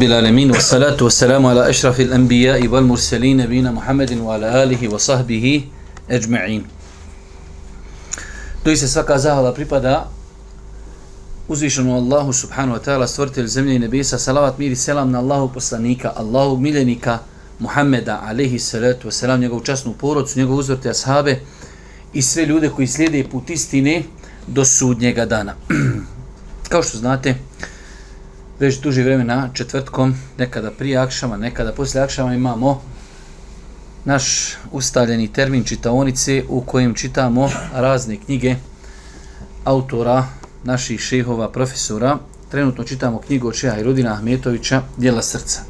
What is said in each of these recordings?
rabbil alemin, wa salatu wa salamu ala ešrafil anbija i wal murselin, nebina Muhammedin, wa ala alihi wa sahbihi, ejma'in. Doj se svaka zahvala pripada uzvišenu Allahu subhanahu wa ta'ala, stvoritelj zemlje i nebesa, salavat miri selam na Allahu poslanika, Allahu miljenika Muhammeda, alihi salatu wa salam, njegovu časnu porodcu, njegovu uzvrte ashabe i sve ljude koji slijede put istine do sudnjega dana. Kao što znate, već duže vremena četvrtkom, nekada prije akšama, nekada poslije akšama imamo naš ustavljeni termin čitaonice u kojem čitamo razne knjige autora, naših šehova, profesora. Trenutno čitamo knjigu od šeha Irudina Ahmetovića, Dijela srca.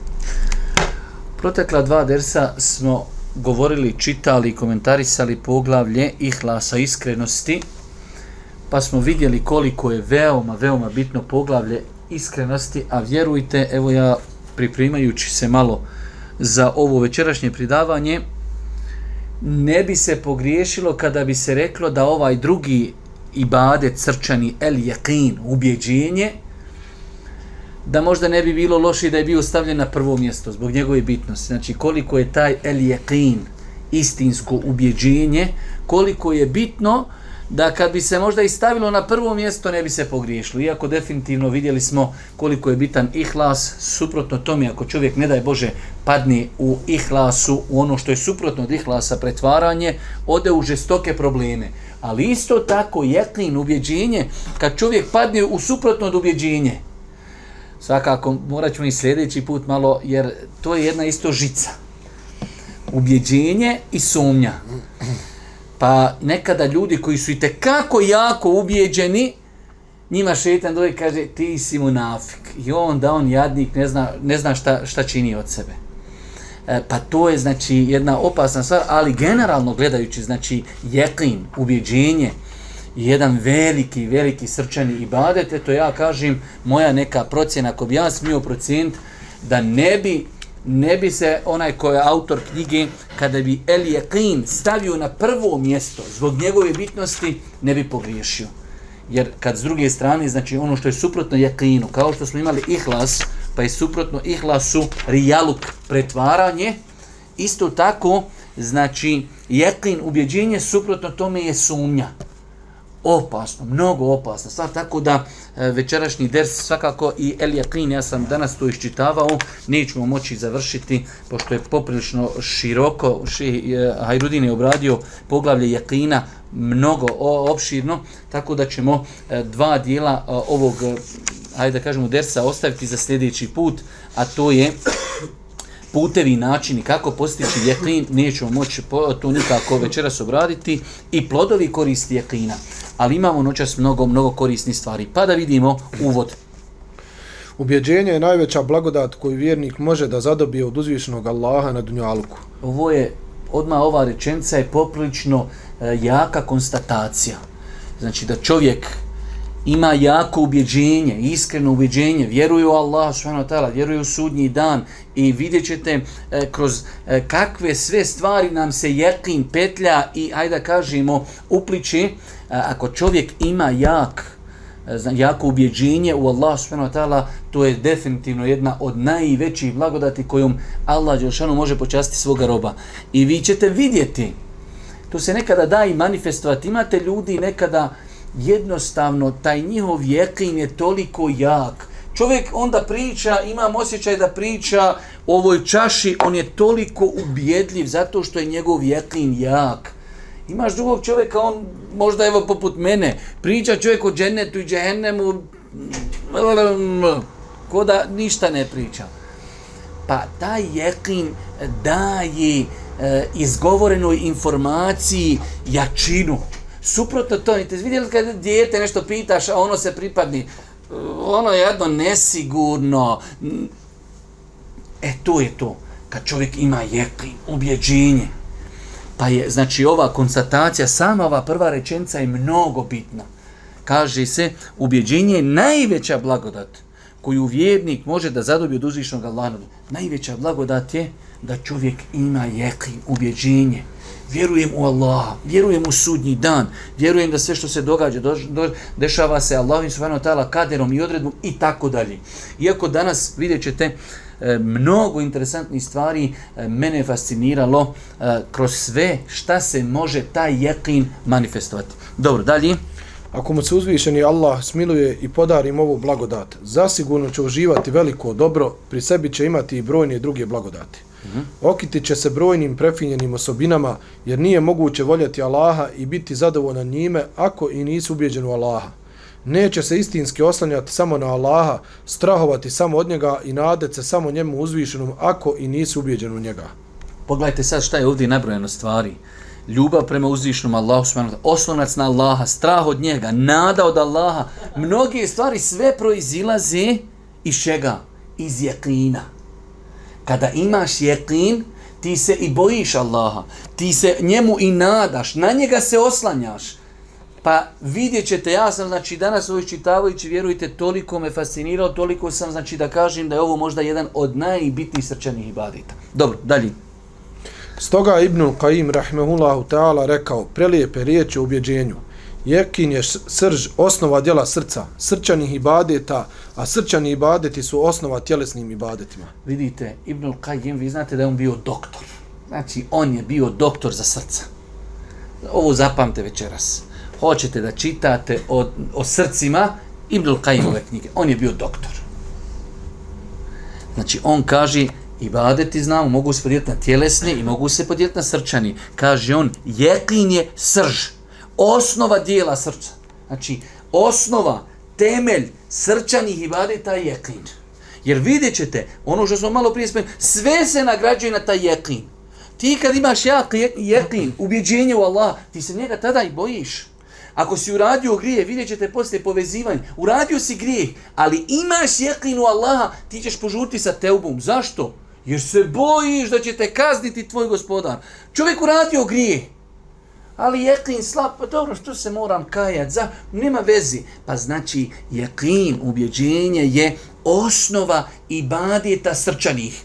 Protekla dva dersa smo govorili, čitali, komentarisali poglavlje ihlasa iskrenosti, pa smo vidjeli koliko je veoma, veoma bitno poglavlje iskrenosti, a vjerujte, evo ja pripremajući se malo za ovo večerašnje pridavanje, ne bi se pogriješilo kada bi se reklo da ovaj drugi ibadet crčani el yaqin, ubjeđenje, da možda ne bi bilo loše da je bio stavljen na prvo mjesto zbog njegove bitnosti. Znači koliko je taj el yaqin, istinsko ubjeđenje, koliko je bitno da kad bi se možda i stavilo na prvo mjesto ne bi se pogriješilo. Iako definitivno vidjeli smo koliko je bitan ihlas, suprotno tome ako čovjek ne daj Bože padni u ihlasu, u ono što je suprotno od ihlasa pretvaranje, ode u žestoke probleme. Ali isto tako jeklin, ubjeđenje, kad čovjek padne u suprotno od ubjeđenje, svakako morat ćemo i sljedeći put malo, jer to je jedna isto žica. Ubjeđenje i sumnja. Pa nekada ljudi koji su i kako jako ubijeđeni, njima šetan doje kaže ti si munafik. I on da on jadnik ne zna, ne zna šta, šta čini od sebe. E, pa to je znači jedna opasna stvar, ali generalno gledajući znači jeklin, ubjeđenje, jedan veliki, veliki srčani ibadet, to ja kažem, moja neka procjena, ako bi ja smio procijent, da ne bi ne bi se onaj ko je autor knjige, kada bi El Yaqin stavio na prvo mjesto zbog njegove bitnosti, ne bi pogriješio. Jer kad s druge strane, znači ono što je suprotno Yaqinu, kao što smo imali ihlas, pa je suprotno ihlasu rijaluk pretvaranje, isto tako, znači Yaqin, ubjeđenje, suprotno tome je sumnja. Opasno, mnogo opasno. Sad tako da E, večerašnji ders svakako i El Yaqin, ja sam danas to iščitavao, nećemo moći završiti, pošto je poprilično široko, ši, e, Hajrudin je obradio poglavlje Yaqina, mnogo o, opširno, tako da ćemo e, dva dijela e, ovog, ajde hajde da kažemo, dersa ostaviti za sljedeći put, a to je putevi i načini kako postići jeklin, nećemo moći to nikako večeras obraditi, i plodovi koristi jeklina ali imamo noćas mnogo, mnogo korisnih stvari. Pa da vidimo uvod. Ubjeđenje je najveća blagodat koju vjernik može da zadobije od uzvišenog Allaha na dunjalku. Ovo je, odma ova rečenca je poprilično e, jaka konstatacija. Znači da čovjek ima jako ubjeđenje, iskreno ubjeđenje, vjeruje u Allah, subhanahu wa ta'ala, vjeruje u sudnji dan i vidjet ćete e, kroz e, kakve sve stvari nam se jekin petlja i, ajde kažemo, upliči, e, ako čovjek ima jak, e, jako ubjeđenje u Allah, subhanahu wa ta'ala, to je definitivno jedna od najvećih blagodati kojom Allah Đelšanu može počasti svoga roba. I vi ćete vidjeti, to se nekada da i manifestovati, imate ljudi nekada, jednostavno taj njihov jekin je toliko jak. Čovjek onda priča, imam osjećaj da priča o ovoj čaši, on je toliko ubjedljiv zato što je njegov jekin jak. Imaš drugog čovjeka, on možda evo poput mene, priča čovjek o džennetu i džehennemu, ko da ništa ne priča. Pa taj jekin daje e, izgovorenoj informaciji jačinu. Suprotno to, te vidjeli kad dijete nešto pitaš, a ono se pripadni, ono je jedno nesigurno. E, to je to. Kad čovjek ima jeklin, ubjeđenje. Pa je, znači, ova konstatacija, sama ova prva rečenica je mnogo bitna. Kaže se, ubjeđenje je najveća blagodat koju vjernik može da zadobije od uzvišnog Allaha. Najveća blagodat je da čovjek ima jeklin, ubjeđenje vjerujem u Allaha, vjerujem u sudnji dan, vjerujem da sve što se događa, do, do, dešava se Allahom subhanahu wa ta'ala kaderom i odredbom i tako dalje. Iako danas vidjet ćete e, mnogo interesantnih stvari e, mene je fasciniralo e, kroz sve šta se može taj jekin manifestovati. Dobro, dalje. Ako mu se uzvišeni Allah smiluje i podari mu ovu blagodat, zasigurno će uživati veliko dobro, pri sebi će imati i brojne druge blagodati. Mm Okiti će se brojnim prefinjenim osobinama, jer nije moguće voljeti Allaha i biti zadovoljan njime ako i nisu ubjeđeni u Allaha. Neće se istinski oslanjati samo na Allaha, strahovati samo od njega i nadati se samo njemu uzvišenom ako i nisu ubjeđeni u njega. Pogledajte sad šta je ovdje nabrojeno stvari ljubav prema uzvišnom Allahu subhanahu oslonac na Allaha, strah od njega, nada od Allaha, mnoge stvari sve proizilaze iz čega? Iz jeklina. Kada imaš jeqin, ti se i bojiš Allaha, ti se njemu i nadaš, na njega se oslanjaš. Pa vidjet ćete, ja sam znači danas ovo čitavajući, vjerujte, toliko me fascinirao, toliko sam znači da kažem da je ovo možda jedan od najbitnijih srčanih ibadita. Dobro, dalje. Stoga Ibn Qaim rahmehullahu ta'ala rekao prelijepe riječi u ubjeđenju. Jekin je srž osnova djela srca, srčanih ibadeta, a srčani ibadeti su osnova tjelesnim ibadetima. Vidite, Ibn Qaim, vi znate da je on bio doktor. Znači, on je bio doktor za srca. Ovo zapamte večeras. Hoćete da čitate o, o srcima Ibn Qaimove knjige. On je bio doktor. Znači, on kaže, ibadeti znamo, mogu se podijeliti na tjelesni i mogu se podijeliti na srčani. Kaže on, jeklin je srž, osnova dijela srca. Znači, osnova, temelj srčanih ibadeta je jekin. Jer vidjet ćete, ono što smo malo prije spomenuli, sve se nagrađuje na taj jekin. Ti kad imaš jak jekin, ubjeđenje u Allah, ti se njega tada i bojiš. Ako si uradio grije, vidjet ćete poslije povezivanja. Uradio si grije, ali imaš jekin u Allaha, ti ćeš požuti sa teubom. Zašto? Jer se bojiš da će te kazniti tvoj gospodar. Čovjek uradio grije. Ali jekin slab, pa dobro, što se moram kajat? Za, nema vezi. Pa znači, jekin, ubjeđenje je osnova ibadeta srčanih.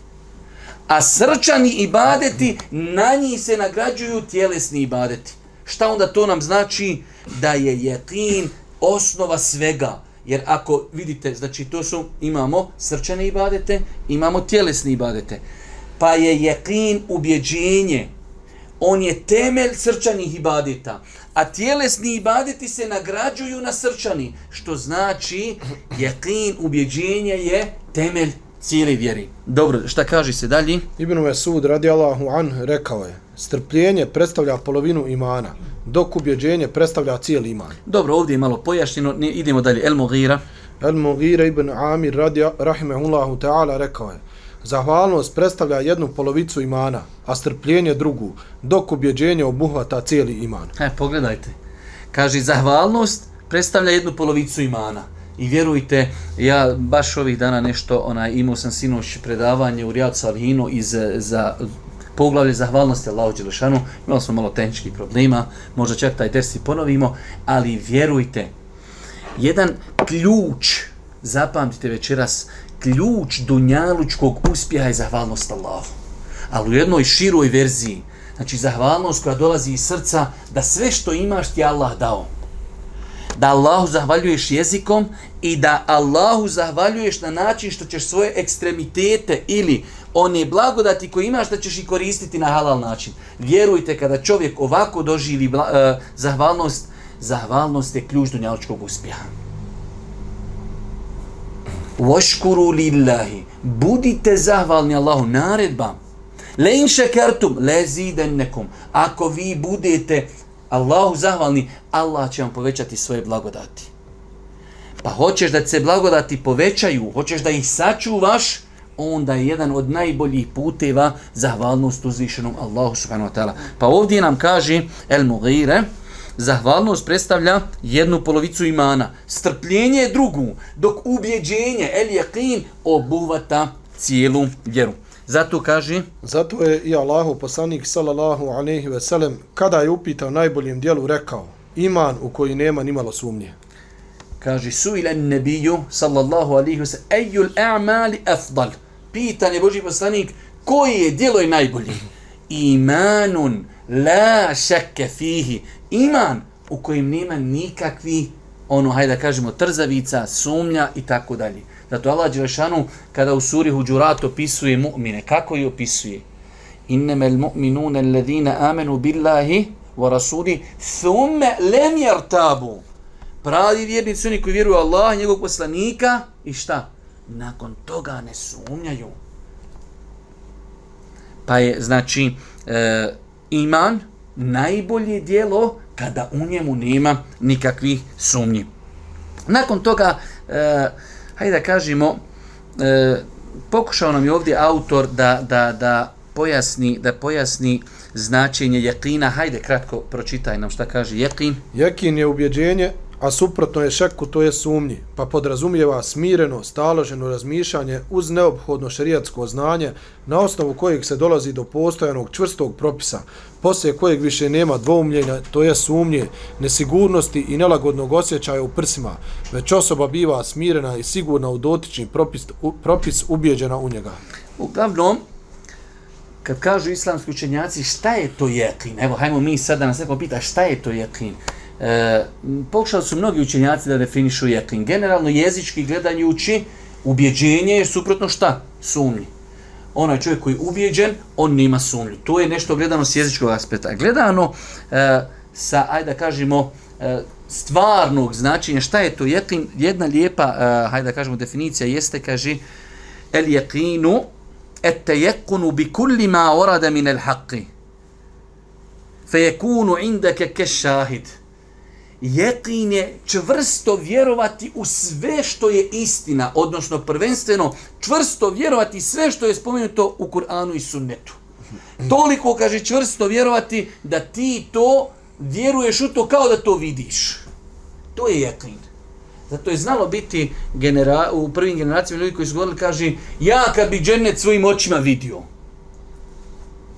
A srčani ibadeti, na njih se nagrađuju tjelesni ibadeti. Šta onda to nam znači? Da je jekin osnova svega. Jer ako vidite, znači to su, imamo srčane ibadete, imamo tjelesne ibadete. Pa je jeklin ubjeđenje. On je temelj srčanih ibadeta. A tjelesni ibadeti se nagrađuju na srčani. Što znači, jeklin ubjeđenje je temelj cijeli vjeri. Dobro, šta kaže se dalje? Ibn Mesud radi Allahu an rekao je, strpljenje predstavlja polovinu imana, dok ubjeđenje predstavlja cijeli iman. Dobro, ovdje je malo pojašnjeno, idemo dalje. El Mughira. El Mughira ibn Amir radi rahimehullahu ta'ala rekao je, zahvalnost predstavlja jednu polovicu imana, a strpljenje drugu, dok objeđenje obuhvata cijeli iman. E, pogledajte. Kaže, zahvalnost predstavlja jednu polovicu imana. I vjerujte, ja baš ovih dana nešto, onaj, imao sam sinoć predavanje u Rijad Salhinu iz, e, za poglavlje zahvalnosti Allahu Đelešanu. Imali smo malo tehničkih problema, možda čak taj test i ponovimo, ali vjerujte, jedan ključ, zapamtite večeras, ključ dunjalučkog uspjeha je zahvalnost Allahu. Ali u jednoj široj verziji, znači zahvalnost koja dolazi iz srca, da sve što imaš ti Allah dao da Allahu zahvaljuješ jezikom i da Allahu zahvaljuješ na način što ćeš svoje ekstremitete ili one blagodati koje imaš da ćeš i koristiti na halal način. Vjerujte kada čovjek ovako doživi bla, uh, zahvalnost, zahvalnost je ključ dunjalučkog uspjeha. Voškuru lillahi. Budite zahvalni Allahu naredba. Le in šekertum, le zidennekum. Ako vi budete Allahu zahvalni, Allah će vam povećati svoje blagodati. Pa hoćeš da se blagodati povećaju, hoćeš da ih sačuvaš, onda je jedan od najboljih puteva zahvalnost uzvišenom Allahu subhanahu wa ta'ala. Pa ovdje nam kaže El Mughire, zahvalnost predstavlja jednu polovicu imana, strpljenje je drugu, dok ubjeđenje El Yaqin obuvata cijelu vjeru. Zato kaže... Zato je i Allahu poslanik sallallahu alaihi ve sellem kada je upitao najboljem dijelu rekao iman u koji nema nimalo sumnje. Kaže su ila nebiju sallallahu alaihi ve sellem ejul a'mali afdal. Pitan je Boži poslanik koji je dijelo je najbolji. Imanun La šekke fihi. Iman u kojem nema nikakvi, ono, hajde da kažemo, trzavica, sumnja i tako dalje. Zato Allah Đelešanu, kada u suri Huđurat opisuje mu'mine, kako ih opisuje? Inneme l-mu'minune alladhina amenu billahi wa rasuli thumme lem jartabu. Pravi vjernici, oni koji vjeruju Allah, njegovog poslanika i šta? Nakon toga ne sumnjaju. Pa je, znači, e, iman najbolje dijelo kada u njemu nema nikakvih sumnji. Nakon toga, e, hajde da kažemo, e, pokušao nam je ovdje autor da, da, da pojasni da pojasni značenje jekina. Hajde kratko pročitaj nam šta kaže jekin. Jekin je ubjeđenje a suprotno je šeku, to je sumnji, pa podrazumijeva smireno, staloženo razmišljanje uz neophodno šerijatsko znanje na osnovu kojeg se dolazi do postojanog čvrstog propisa, poslije kojeg više nema dvoumljenja, to je sumnje, nesigurnosti i nelagodnog osjećaja u prsima, već osoba biva smirena i sigurna u dotični propis, u, propis ubijeđena u njega. Uglavnom, kad kažu islamski učenjaci šta je to jekin, evo hajmo mi sada da nas neko pita šta je to jekin, E, pokušali su mnogi učenjaci da definišu jekin. Generalno jezički gledajući ubjeđenje je suprotno šta? Sumnji. Onaj čovjek koji je ubjeđen, on nima sumnju. To je nešto gledano s jezičkog aspekta. Gledano e, sa, ajde da kažemo, e, stvarnog značenja, šta je to jekin? Jedna lijepa, e, ajde da kažemo, definicija jeste, kaže, el jekinu et tejekunu bi kulli ma orada min el haqqi. Fe jekunu indake ke šahid. Jekin je čvrsto vjerovati u sve što je istina, odnosno prvenstveno čvrsto vjerovati sve što je spomenuto u Kur'anu i Sunnetu. Toliko, kaže, čvrsto vjerovati da ti to vjeruješ u to kao da to vidiš. To je jekin. Zato je znalo biti genera u prvim generacijama ljudi koji su govorili, kaže, ja kad bi džennet svojim očima vidio,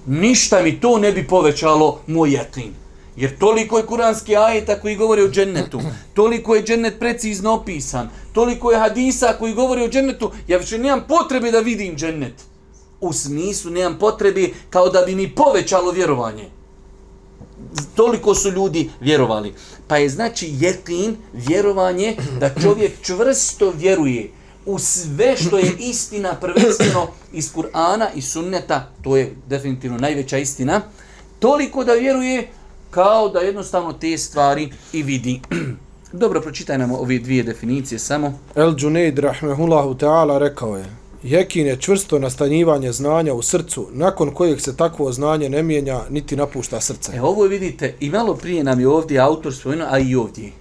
ništa mi to ne bi povećalo moj jekin. Jer toliko je kuranski ajeta koji govore o džennetu, toliko je džennet precizno opisan, toliko je hadisa koji govore o džennetu, ja više nemam potrebe da vidim džennet. U smislu nemam potrebe kao da bi mi povećalo vjerovanje. Toliko su ljudi vjerovali. Pa je znači jekin, vjerovanje, da čovjek čvrsto vjeruje u sve što je istina prvenstveno iz Kur'ana i sunneta, to je definitivno najveća istina, toliko da vjeruje kao da jednostavno te stvari i vidi. Dobro, pročitaj nam ove dvije definicije samo. El Junaid rahmehullahu ta'ala rekao je Jekin je čvrsto nastanjivanje znanja u srcu, nakon kojeg se takvo znanje ne mijenja, niti napušta srce. E, ovo vidite, i malo prije nam je ovdje autor svojeno, a i ovdje.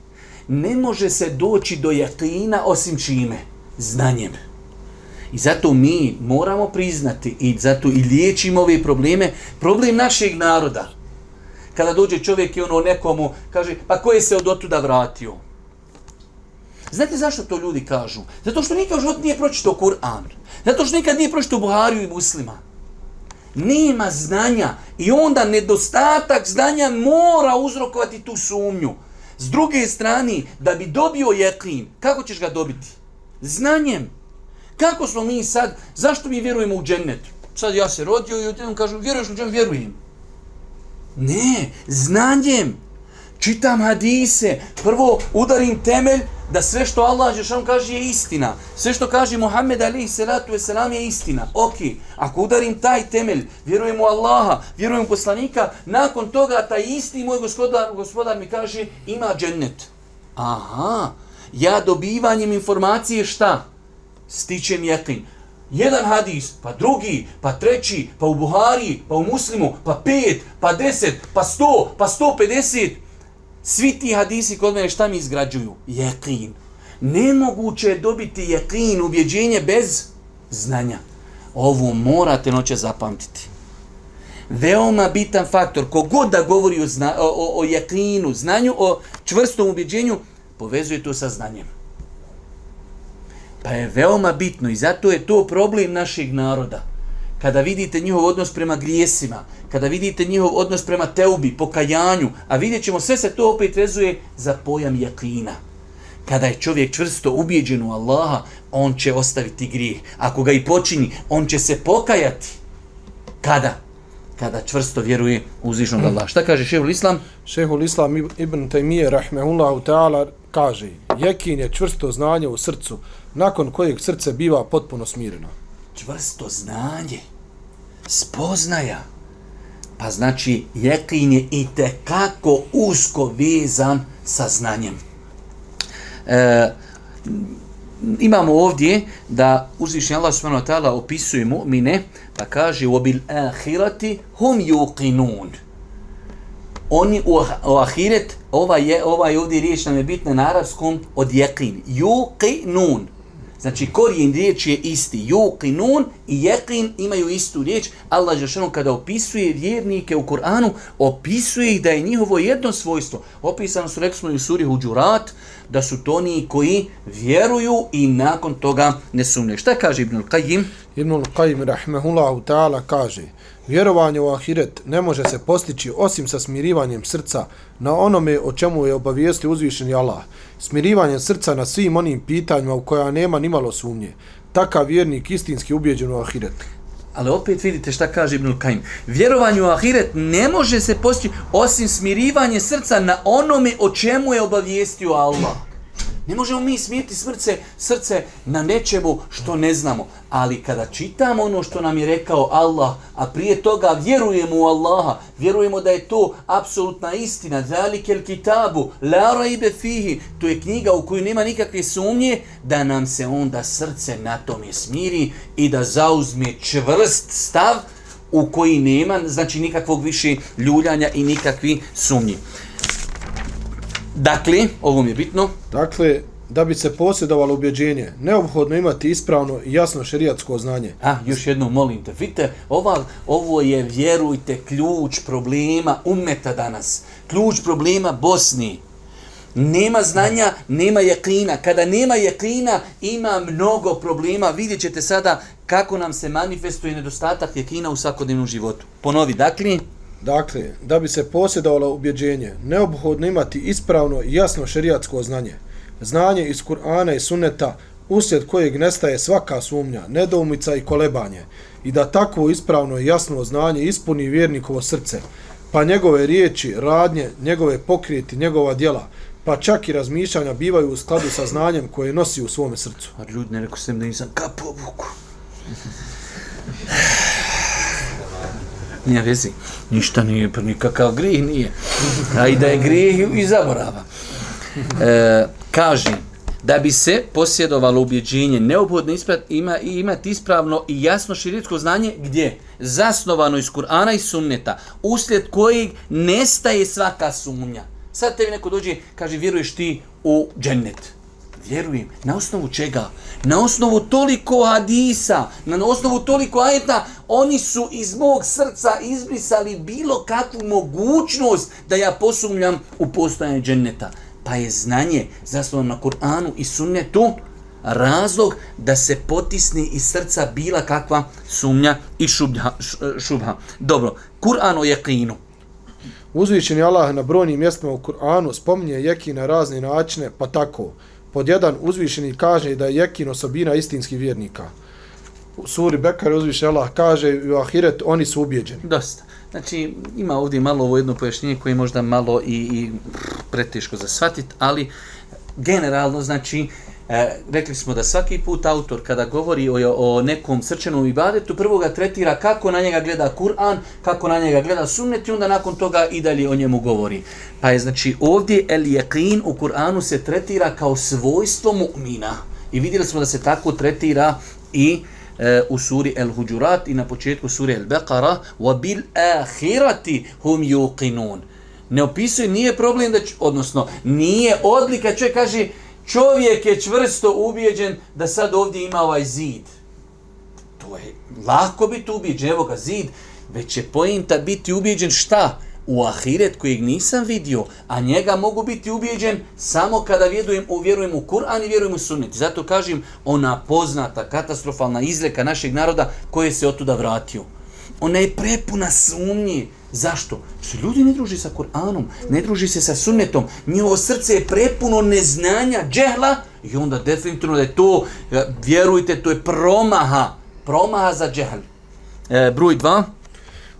Ne može se doći do jekina osim čime? Znanjem. I zato mi moramo priznati i zato i liječimo ove probleme, problem našeg naroda kada dođe čovjek i ono nekomu kaže, pa ko je se od otuda vratio? Znate zašto to ljudi kažu? Zato što nikad u životu nije pročitao Kur'an. Zato što nikad nije pročitao Buhariju i muslima. Nema znanja i onda nedostatak znanja mora uzrokovati tu sumnju. S druge strane, da bi dobio jeklin, kako ćeš ga dobiti? Znanjem. Kako smo mi sad, zašto mi vjerujemo u džennet? Sad ja se rodio i odjednom kažu, vjeruješ u džennet? Vjerujem. Ne, znanjem. Čitam hadise. Prvo udarim temelj da sve što Allah Žešan kaže je istina. Sve što kaže Muhammed Ali Salatu Veselam je istina. Ok, ako udarim taj temelj, vjerujem u Allaha, vjerujem u poslanika, nakon toga taj isti moj gospodar, gospodar mi kaže ima džennet. Aha, ja dobivanjem informacije šta? Stičem jekin jedan hadis, pa drugi, pa treći, pa u Buhari, pa u Muslimu, pa pet, pa deset, pa sto, pa sto pedeset. Svi ti hadisi kod mene šta mi izgrađuju? Jekin. Nemoguće je dobiti jekin, ubjeđenje bez znanja. Ovo morate noće zapamtiti. Veoma bitan faktor, kogod da govori o, zna, o, o, o jekinu, znanju, o čvrstom ubjeđenju, povezuje to sa znanjem. Pa je veoma bitno i zato je to problem našeg naroda. Kada vidite njihov odnos prema grijesima, kada vidite njihov odnos prema teubi, pokajanju, a vidjet ćemo sve se to opet vezuje za pojam jakina. Kada je čovjek čvrsto ubijeđen u Allaha, on će ostaviti grijeh. Ako ga i počini, on će se pokajati. Kada? kada čvrsto vjeruje u uzvišnog Allah. Šta kaže šehul Islam? Šehul Islam ibn Taymiye, rahmehullahu ta'ala, kaže, jekin je čvrsto znanje u srcu, nakon kojeg srce biva potpuno smireno. Čvrsto znanje, spoznaja. Pa znači, jekin je i tekako usko vezan sa znanjem. E, imamo ovdje da uzvišnji Allah subhanahu wa ta'ala opisuje mu'mine, pa kaže وَبِلْ آخِرَةِ هُمْ يُقِنُونَ Oni u, u ahiret, ovaj, je, ovaj ovdje riječ nam je bitna na arabskom od jeqin. Yuqinun. Znači, korijen riječ je isti. Yuqinun i jeqin imaju istu riječ. Allah Žešanu kada opisuje vjernike u Koranu, opisuje ih da je njihovo jedno svojstvo. Opisano su, rekli smo i u suri Huđurat, da su to oni koji vjeruju i nakon toga ne sumne. Šta kaže Ibnul Qajim? Ibnul Qajim, rahmehullahu ta'ala, kaže Vjerovanje u ahiret ne može se postići osim sa smirivanjem srca na onome o čemu je obavijesti uzvišeni Allah. Smirivanje srca na svim onim pitanjima u koja nema nimalo sumnje. Takav vjernik istinski ubjeđen u ahiret. Ali opet vidite šta kaže Ibnul Kajim. Vjerovanje u ahiret ne može se postići osim smirivanje srca na onome o čemu je obavijestio Allah. Ne možemo mi smijeti srce, srce na nečemu što ne znamo. Ali kada čitamo ono što nam je rekao Allah, a prije toga vjerujemo u Allaha, vjerujemo da je to apsolutna istina, zalike el kitabu, la raibe fihi, to je knjiga u kojoj nema nikakve sumnje, da nam se onda srce na tome smiri i da zauzme čvrst stav u koji nema, znači nikakvog više ljuljanja i nikakvi sumnji. Dakle, ovo mi je bitno. Dakle, da bi se posjedovalo ubjeđenje, neophodno imati ispravno i jasno šerijatsko znanje. A, još jedno molim te. Vidite, ova, ovo je, vjerujte, ključ problema umeta danas. Ključ problema Bosni. Nema znanja, nema jeklina. Kada nema jeklina, ima mnogo problema. Vidjet ćete sada kako nam se manifestuje nedostatak jeklina u svakodnevnom životu. Ponovi, dakle... Dakle, da bi se posjedovalo ubjeđenje, neophodno imati ispravno i jasno šerijatsko znanje. Znanje iz Kur'ana i Sunneta, uslijed kojeg nestaje svaka sumnja, nedoumica i kolebanje, i da takvo ispravno i jasno znanje ispuni vjernikovo srce, pa njegove riječi, radnje, njegove pokrijeti, njegova djela, pa čak i razmišljanja bivaju u skladu sa znanjem koje nosi u svome srcu. A ljudi, ne rekao sam da nisam kapo vuku. Nije vezi. Ništa nije, pa nikakav grih nije. A i da je grih i zaborava. E, kaže, da bi se posjedovalo ubjeđenje, neophodno ima, imati ispravno i jasno širitsko znanje, gdje? Zasnovano iz Kur'ana i sunneta, uslijed kojeg nestaje svaka sumnja. Sad tebi neko dođe, kaže, vjeruješ ti u džennet vjerujem. Na osnovu čega? Na osnovu toliko hadisa, na osnovu toliko ajeta, oni su iz mog srca izbrisali bilo kakvu mogućnost da ja posumljam u postojanje dženneta. Pa je znanje zasnovano na Kur'anu i sunnetu razlog da se potisni iz srca bila kakva sumnja i šubha. šubha. Dobro, Kur'an o jeqinu. Uzvišeni Allah na brojnim mjestima u Kur'anu spominje jeki na razne načine, pa tako pod jedan uzvišeni kaže da je jekin osobina istinskih vjernika. U suri Bekar uzvišeni Allah kaže u ahiret oni su ubjeđeni. Dosta. Znači ima ovdje malo ovo jedno pojašnjenje koje je možda malo i, i preteško za shvatit, ali generalno znači E, rekli smo da svaki put autor kada govori o, o nekom srčanom ibadetu, prvo ga tretira kako na njega gleda Kur'an, kako na njega gleda sunnet i onda nakon toga i dalje o njemu govori. Pa je znači ovdje el jeqin u Kur'anu se tretira kao svojstvo mu'mina. I vidjeli smo da se tako tretira i e, u suri El Huđurat i na početku suri El Beqara وَبِلْ bil هُمْ hum yuqinun. Ne opisuje, nije problem da, odnosno, nije odlika, čovjek kaže, čovjek je čvrsto ubijeđen da sad ovdje ima ovaj zid. To je lako biti ubijeđen, evo ga zid, već je pojenta biti ubijeđen šta? U ahiret kojeg nisam vidio, a njega mogu biti ubijeđen samo kada vjerujem, vjerujem u Kur'an i vjerujem u sunnet. Zato kažem, ona poznata, katastrofalna izreka našeg naroda koje se otuda vratio. Ona je prepuna sumnje. Zašto? Što ljudi ne druži sa Kur'anom, ne druži se sa sunnetom, njihovo srce je prepuno neznanja, džehla, i onda definitivno da je to, vjerujte, to je promaha, promaha za džehl. E, broj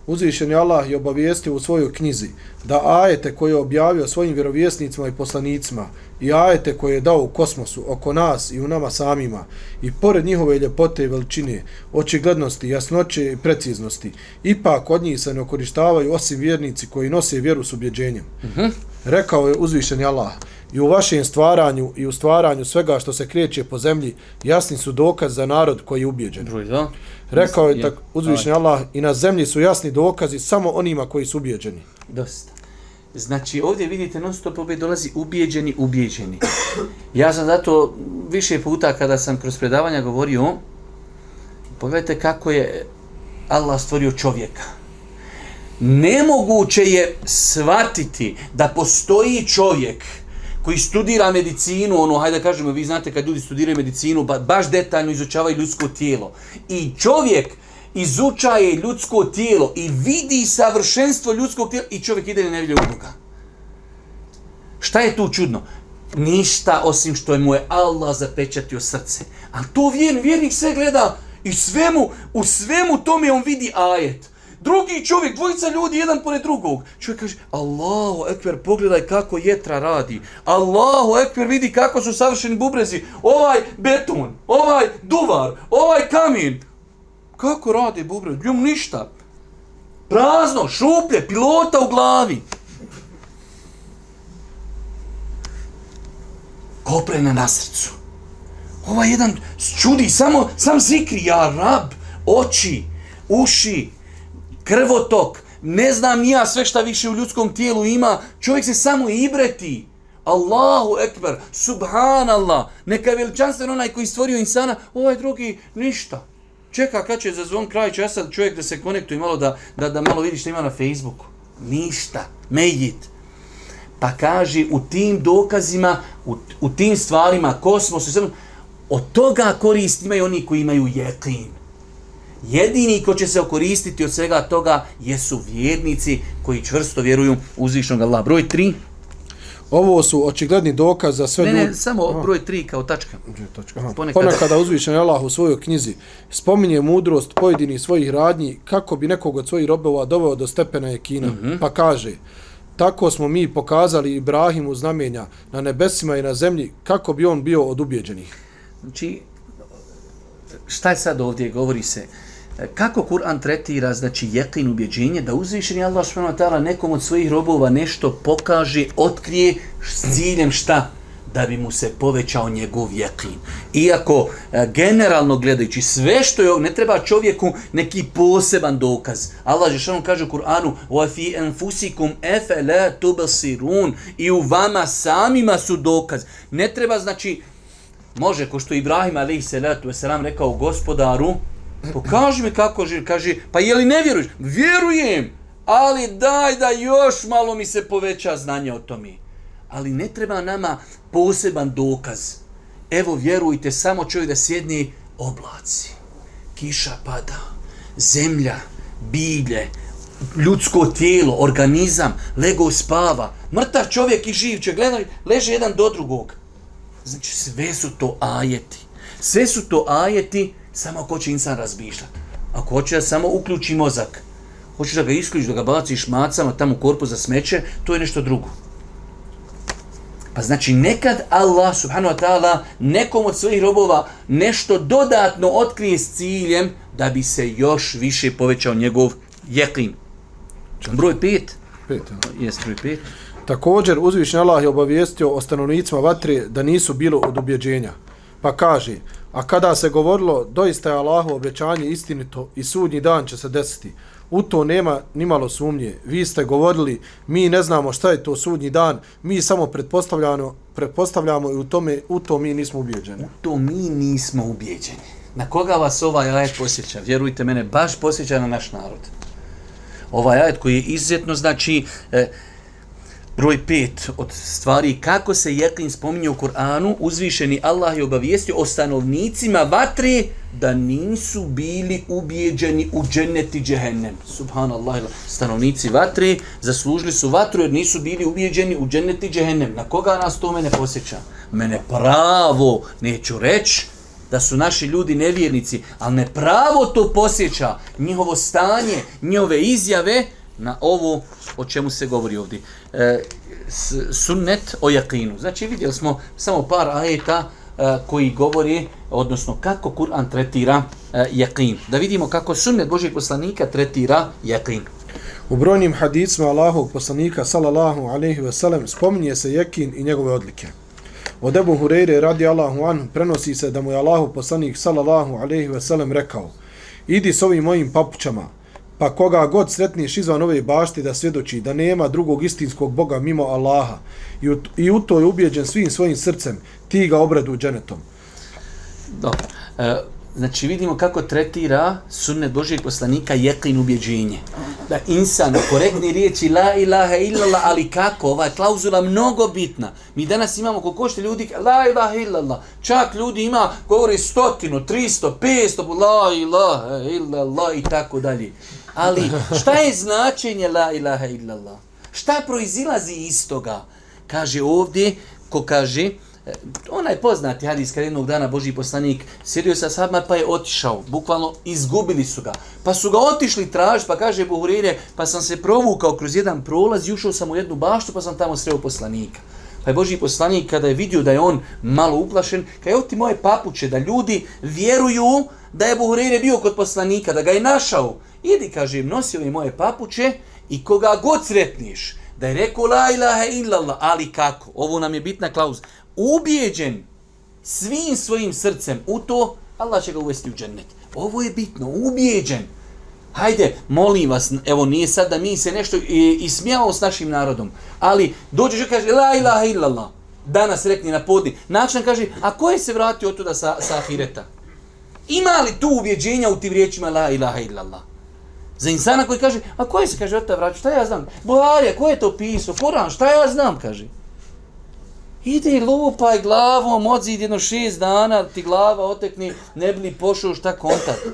Uzvišen je Allah je obavijestio u svojoj knjizi da ajete koje je objavio svojim vjerovjesnicima i poslanicima i ajete koje je dao u kosmosu oko nas i u nama samima i pored njihove ljepote i veličine, očiglednosti, jasnoće i preciznosti, ipak od njih se ne okorištavaju osim vjernici koji nose vjeru s ubjeđenjem. Uh -huh. Rekao je uzvišeni Allah, i u vašem stvaranju i u stvaranju svega što se kreće po zemlji, jasni su dokaz za narod koji je. Broj, da? Rekao je tak uzvišeni Allah, i na zemlji su jasni dokazi samo onima koji su ubjeđeni. Dosta. Znači, ovdje vidite, non stop opet dolazi ubijeđeni, ubijeđeni. Ja sam zato više puta kada sam kroz predavanja govorio, pogledajte kako je Allah stvorio čovjeka. Nemoguće je shvatiti da postoji čovjek koji studira medicinu, ono, hajde da kažemo, vi znate kad ljudi studiraju medicinu, ba, baš detaljno izučavaju ljudsko tijelo. I čovjek izučaje ljudsko tijelo i vidi savršenstvo ljudskog tijela i čovjek ide i ne vidi Boga. Šta je tu čudno? Ništa osim što je mu je Allah zapečatio srce. A to vjernik, vjernik sve gleda i svemu, u svemu tome on vidi ajet. Drugi čovjek, dvojica ljudi, jedan pored drugog. Čovjek kaže, Allahu ekber, pogledaj kako jetra radi. Allahu ekber, vidi kako su savršeni bubrezi. Ovaj beton, ovaj duvar, ovaj kamin. Kako radi bubrez? Ljum ništa. Prazno, šuplje, pilota u glavi. Koprena na srcu. Ovaj jedan čudi, samo, sam zikri, ja rab, oči, uši, krvotok, ne znam ja sve šta više u ljudskom tijelu ima, čovjek se samo ibreti. Allahu ekber, subhanallah, neka je veličanstven onaj koji stvorio insana, ovaj drugi ništa. Čeka kad će za zvon kraj, će ja sad čovjek da se konektuje malo da, da, da malo vidi što ima na Facebooku. Ništa, mejit. Pa kaže u tim dokazima, u, u tim stvarima, kosmos, od toga korist imaju oni koji imaju jeklin. Jedini ko će se okoristiti od svega toga jesu vjernici koji čvrsto vjeruju u uzvišnog Allah. Broj 3. Ovo su očigledni dokaz za sve Ne, ne, samo Aha. broj 3 kao tačka. tačka. Aha. Ponekada, Ponekada uzvišen Allah u svojoj knjizi spominje mudrost pojedinih svojih radnji kako bi nekog od svojih robova doveo do stepena jekina. Mm -hmm. Pa kaže, tako smo mi pokazali Ibrahimu znamenja na nebesima i na zemlji kako bi on bio od ubjeđenih. Znači, šta je sad ovdje, govori se, kako Kur'an tretira, znači, jeklin ubjeđenje, da uzvišeni Allah s.w.t. nekom od svojih robova nešto pokaže, otkrije s ciljem šta? Da bi mu se povećao njegov jeklin. Iako, e, generalno gledajući, sve što je, ne treba čovjeku neki poseban dokaz. Allah je što kaže u Kur'anu, وَفِي أَنْفُسِكُمْ أَفَلَا تُبَصِرُونَ I u vama samima su dokaz. Ne treba, znači, može, ko što Ibrahim a.s. rekao gospodaru, Pokaži mi kako živi. Kaže, pa je li ne vjeruješ? Vjerujem, ali daj da još malo mi se poveća znanje o tome. Ali ne treba nama poseban dokaz. Evo, vjerujte, samo čovjek da sjedni oblaci. Kiša pada, zemlja, bilje, ljudsko tijelo, organizam, lego spava, mrtav čovjek i živ će, gledaj, leže jedan do drugog. Znači, sve su to ajeti. Sve su to ajeti samo ako će insan razmišljati. Ako hoće da samo uključi mozak, hoćeš da ga isključiš, da ga baciš macama tamo u korpu za smeće, to je nešto drugo. Pa znači nekad Allah subhanahu wa ta'ala nekom od svojih robova nešto dodatno otkrije s ciljem da bi se još više povećao njegov jeklin. Broj pet. Pet, ja. Jes, broj pet. Također uzvišnji Allah je obavijestio o stanovnicima vatre da nisu bilo od ubjeđenja. Pa kaže, A kada se govorilo, doista je Allahu obećanje istinito i sudnji dan će se desiti. U to nema nimalo sumnje. Vi ste govorili, mi ne znamo šta je to sudnji dan, mi samo pretpostavljamo, pretpostavljamo i u, tome, u to mi nismo ubijeđeni. U to mi nismo ubijeđeni. Na koga vas ovaj ajet posjeća? Vjerujte mene, baš posjeća na naš narod. Ovaj ajet koji je izuzetno, znači, eh, Broj pet od stvari kako se jeklin spominje u Kur'anu, uzvišeni Allah je obavijestio o stanovnicima vatre da nisu bili ubijeđeni u dženeti džehennem. Subhanallah, stanovnici vatre zaslužili su vatru jer nisu bili ubijeđeni u dženeti džehennem. Na koga nas to mene posjeća? Mene pravo, neću reći, da su naši ljudi nevjernici, ali ne pravo to posjeća njihovo stanje, njihove izjave na ovo o čemu se govori ovdje. E, sunnet o jakinu. Znači vidjeli smo samo par ajeta e, koji govori, odnosno kako Kur'an tretira e, jakin. Da vidimo kako sunnet Božih poslanika tretira jakin. U brojnim hadicima Allahog poslanika sallallahu alaihi ve sellem spominje se jekin i njegove odlike. Od Ebu Hureyre radi Allahu anhu prenosi se da mu je Allahov poslanik sallallahu alaihi ve sellem rekao idi s ovim mojim papućama, pa koga god sretniš izvan ove bašti da svjedoči da nema drugog istinskog Boga mimo Allaha i u, i u to je ubjeđen svim svojim srcem, ti ga obradu dženetom. Dobro. E, znači vidimo kako tretira sunnet Božijeg poslanika jeklin ubjeđenje. Da insan korektni riječi la ilaha illallah, ali kako? Ova je klauzula mnogo bitna. Mi danas imamo koliko što ljudi la ilaha illallah. Čak ljudi ima, govori stotinu, tristo, pesto, la ilaha illallah i tako dalje. Ali šta je značenje la ilaha illallah? Šta proizilazi iz toga? Kaže ovdje, ko kaže, E, onaj poznati hadis kad jednog dana Boži poslanik sjedio sa sabma pa je otišao, bukvalno izgubili su ga. Pa su ga otišli traž, pa kaže Buhurire, pa sam se provukao kroz jedan prolaz i ušao sam u jednu baštu pa sam tamo sreo poslanika. Pa je Boži poslanik kada je vidio da je on malo uplašen, kada je ti moje papuće, da ljudi vjeruju da je Buhurire bio kod poslanika, da ga je našao. Idi, kaže, nosi ove moje papuće i koga god sretniš, da je rekao la ilaha illallah, ali kako? Ovo nam je bitna klauz. Ubijeđen svim svojim srcem u to, Allah će ga uvesti u džennet. Ovo je bitno, ubijeđen. Hajde, molim vas, evo nije sad da mi se nešto ismijamo s našim narodom, ali dođeš i kaže la ilaha illallah, danas rekni na podni, način kaže, a ko je se vratio od tuda sa, sa ahireta? Ima li tu ubjeđenja u tim riječima la ilaha illallah? Za insana koji kaže, a ko je se kaže od tuda vratio, šta ja znam? Buharija, ko je to pisao? Koran, šta ja znam, kaže. Ide i lupaj glavom, odzid jedno šest dana, ti glava otekni, ne bi li pošao šta kontakt.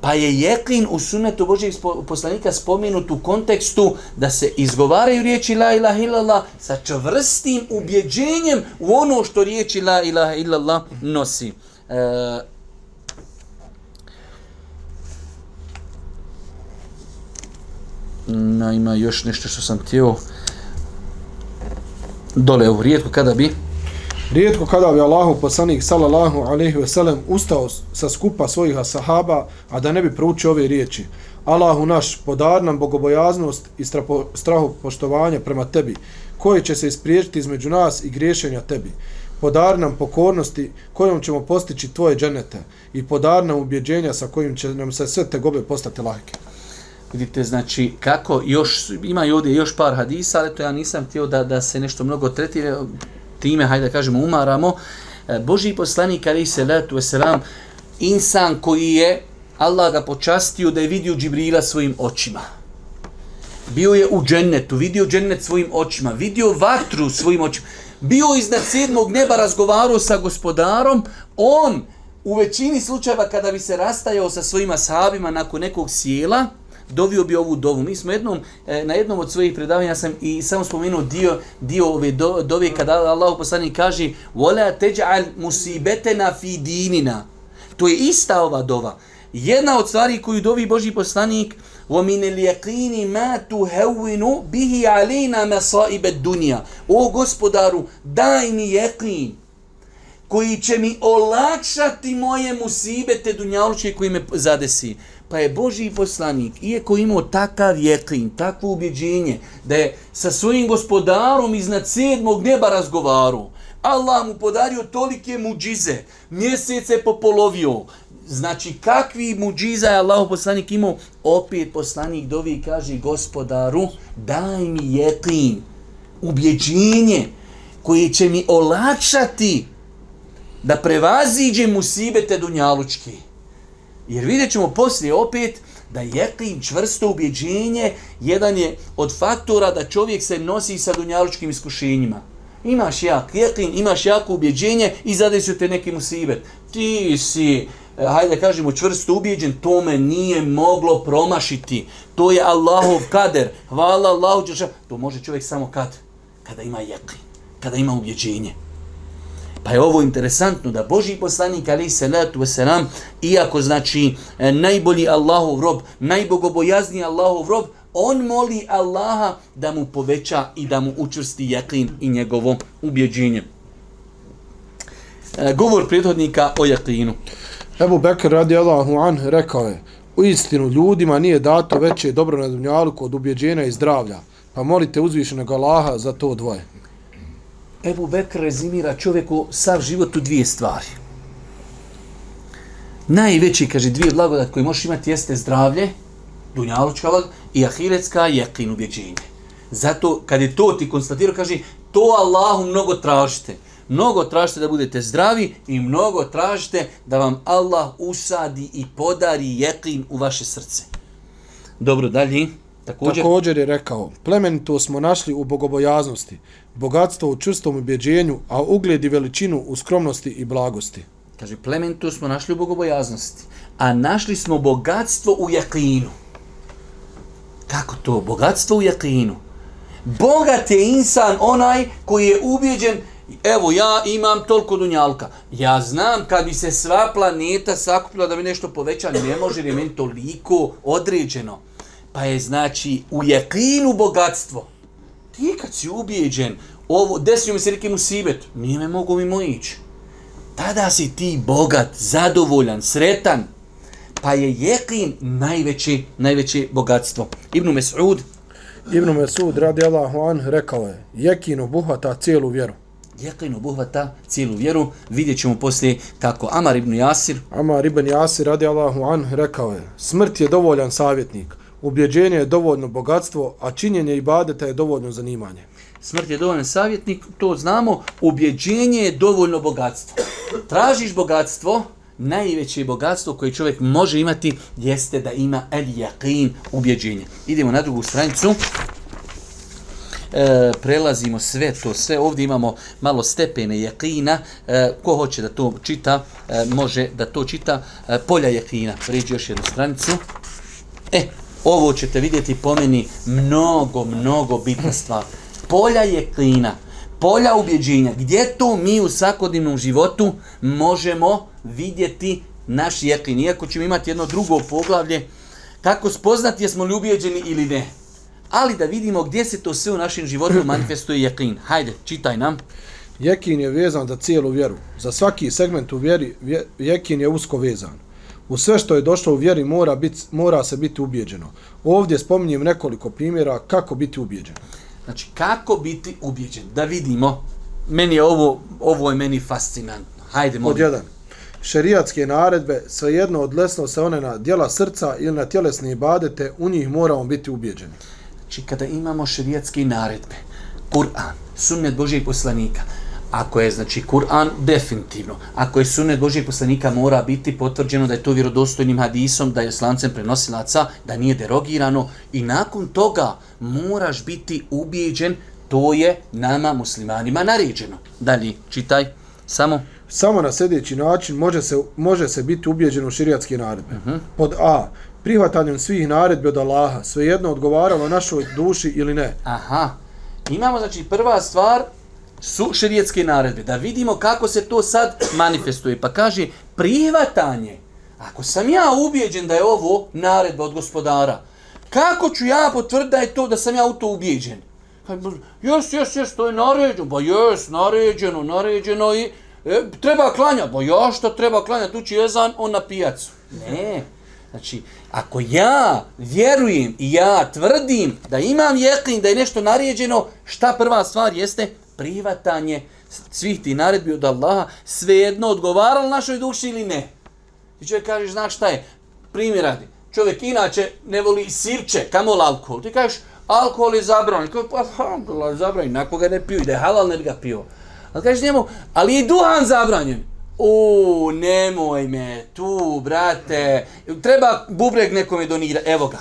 Pa je jeklin u sunetu Božijeg poslanika spomenut u kontekstu da se izgovaraju riječi la ilaha illallah sa čvrstim ubjeđenjem u ono što riječi la ilaha illallah nosi. E, na, ima još nešto što sam tijelo dole u rijetko kada bi Rijetko kada bi Allahu poslanik sallallahu alejhi ve sellem ustao sa skupa svojih sahaba, a da ne bi proučio ove riječi. Allahu naš, podar nam bogobojaznost i strahu poštovanja prema tebi, koje će se ispriječiti između nas i griješenja tebi. Podar nam pokornosti kojom ćemo postići tvoje dženete i podar nam ubjeđenja sa kojim će nam se sve te gobe postati lahke. Vidite, znači, kako još, ima i ovdje još par hadisa, ali to ja nisam htio da, da se nešto mnogo tretira, time, hajde da kažemo, umaramo. E, Boži poslanik, ali se letu veselam, insan koji je, Allah ga počastio da je vidio Džibrila svojim očima. Bio je u džennetu, vidio džennet svojim očima, vidio vatru svojim očima, bio iznad sedmog neba, razgovarao sa gospodarom, on, u većini slučajeva kada bi se rastajao sa svojima sahabima nakon nekog sjela, dovio bi ovu dovu. Mi smo jednom, e, na jednom od svojih predavanja sam i samo spomenuo dio, dio ove do, dove kada Allah poslanik kaže وَلَا تَجْعَلْ مُسِيبَتَنَا فِي دِينِنَا To je ista ova dova. Jedna od stvari koju dovi Boži poslanik وَمِنَ الْيَقِينِ مَا تُهَوِّنُ بِهِ عَلَيْنَا مَصَائِبَ الدُّنْيَا O gospodaru, daj mi jeqin koji će mi olakšati moje musibete dunjaluče koji me zadesi. Pa je Boži poslanik, iako imao takav jeklin, takvo ubjeđenje, da je sa svojim gospodarom iznad sedmog neba razgovaru, Allah mu podario tolike muđize, mjesece popolovio, znači kakvi muđiza je Allah poslanik imao, opet poslanik dovi i kaže gospodaru, daj mi jeklin, ubjeđenje, koje će mi olakšati da prevaziđem musibete dunjalučke. Jer vidjet ćemo poslije opet da jekin, čvrsto ubjeđenje jedan je od faktora da čovjek se nosi sa dunjalučkim iskušenjima. Imaš jak jekin, imaš jako ubjeđenje i zadesio te neki musibet. Ti si, e, hajde kažemo, čvrsto ubjeđen, to me nije moglo promašiti. To je Allahov kader. Hvala Allahu. To može čovjek samo kad? Kada ima jekin, kada ima ubjeđenje. Pa je ovo interesantno da Boži poslanik ali se letu selam iako znači e, najbolji Allahov rob, najbogobojazniji Allahov rob, on moli Allaha da mu poveća i da mu učvrsti jaklin i njegovo ubjeđenje. E, govor prethodnika o jaklinu. Ebu Bekr radi Allahu an rekao je U istinu ljudima nije dato veće dobro na dunjalu kod ubjeđenja i zdravlja, pa molite uzvišenog Allaha za to dvoje. Ebu Bekr rezimira čovjeku sav život u dvije stvari. Najveći, kaže, dvije blagodat koje možeš imati jeste zdravlje, dunjalučka blagodat, i ahiretska jekin ubjeđenje. Zato, kad je to ti konstatirao, kaže, to Allahu mnogo tražite. Mnogo tražite da budete zdravi i mnogo tražite da vam Allah usadi i podari jekin u vaše srce. Dobro, dalje. Također, Također je rekao, plemenito smo našli u bogobojaznosti, bogatstvo u čustom ubjeđenju, a ugled i veličinu u skromnosti i blagosti. Kaže, plemenito smo našli u bogobojaznosti, a našli smo bogatstvo u jakinu. Kako to? Bogatstvo u jakinu. Bogat je insan onaj koji je ubjeđen, evo ja imam toliko dunjalka. Ja znam kad bi se sva planeta sakupila da mi nešto poveća, ne može li meni toliko određeno. Pa je znači u jakinu bogatstvo. Ti kad si ubijeđen, ovo, desio mi se neki musibet, nije me mogu mimo ići. Tada si ti bogat, zadovoljan, sretan, pa je jeklin najveće, najveće bogatstvo. Ibn Mes'ud. Ibn Mes'ud, radi Allahu an, rekao je, jekin obuhvata cijelu vjeru. Jeklin obuhvata cijelu vjeru. Vidjet ćemo poslije kako Amar ibn Jasir. Amar ibn Jasir, radi Allahu an, rekao je, smrt je dovoljan savjetnik, ubjeđenje je dovoljno bogatstvo, a činjenje ibadeta je dovoljno zanimanje. Smrt je dovoljno savjetnik, to znamo, ubjeđenje je dovoljno bogatstvo. Tražiš bogatstvo, najveće bogatstvo koje čovjek može imati jeste da ima el jaqin ubjeđenje. Idemo na drugu stranicu. E, prelazimo sve to, sve ovdje imamo malo stepene yaqina. E, ko hoće da to čita, e, može da to čita. E, polja yaqina. Pređi još jednu stranicu. E, ovo ćete vidjeti po meni mnogo, mnogo bitna stvar. Polja yaqina polja ubjeđenja, gdje to mi u svakodnevnom životu možemo vidjeti naš jeklin. Iako ćemo imati jedno drugo poglavlje, kako spoznati jesmo li ubjeđeni ili ne. Ali da vidimo gdje se to sve u našem životu manifestuje jeklin. Hajde, čitaj nam. Jekin je vezan za cijelu vjeru. Za svaki segment u vjeri, jekin je usko vezan. U sve što je došlo u vjeri mora, bit, mora se biti ubjeđeno. Ovdje spominjem nekoliko primjera kako biti ubjeđen. Znači, kako biti ubjeđen? Da vidimo, meni je ovo, ovo je meni fascinantno. Hajde, molim. Od jedan. Šerijatske naredbe, svejedno odlesno se one na dijela srca ili na tjelesne ibadete, u njih moramo biti ubjeđeni. Znači, kada imamo šerijatske naredbe, Kur'an, sunnet Božijeg poslanika, Ako je, znači, Kur'an, definitivno. Ako je sunet Božijeg poslanika, mora biti potvrđeno da je to vjerodostojnim hadisom, da je slancem prenosilaca, da nije derogirano. I nakon toga moraš biti ubijeđen, to je nama muslimanima naređeno. Dalje, čitaj, samo. Samo na sljedeći način može se, može se biti ubijeđen u širijatske naredbe. Uh mhm. -huh. Pod A. Prihvatanjem svih naredbi od Allaha, svejedno odgovaralo našoj duši ili ne. Aha. Imamo, znači, prva stvar, su šerijetske naredbe. Da vidimo kako se to sad manifestuje. Pa kaže, prihvatanje. Ako sam ja ubijeđen da je ovo naredba od gospodara, kako ću ja potvrditi da je to da sam ja u to ubijeđen? Jes, jes, jes, to je naređeno. Ba jes, naređeno, naređeno i e, treba klanjati. Ba ja što treba klanjati, tu će jezan, on na pijacu. Ne. Znači, ako ja vjerujem i ja tvrdim da imam jeklin, da je nešto naređeno, šta prva stvar jeste? Privatanje svih ti naredbi od Allaha svejedno odgovaralo našoj duši ili ne. Ti čovjek kaže, znaš šta je, primjer radi, čovjek inače ne voli sirče, kamo alkohol, ti kažeš, alkohol je zabranjen, kao, pa alkohol je zabranjen, nako ga ne piju, da je halal ne bi ga pio. Ali kažeš njemu, ali je duhan zabranjen. U, nemoj me, tu, brate, treba bubreg nekome donira, evo ga.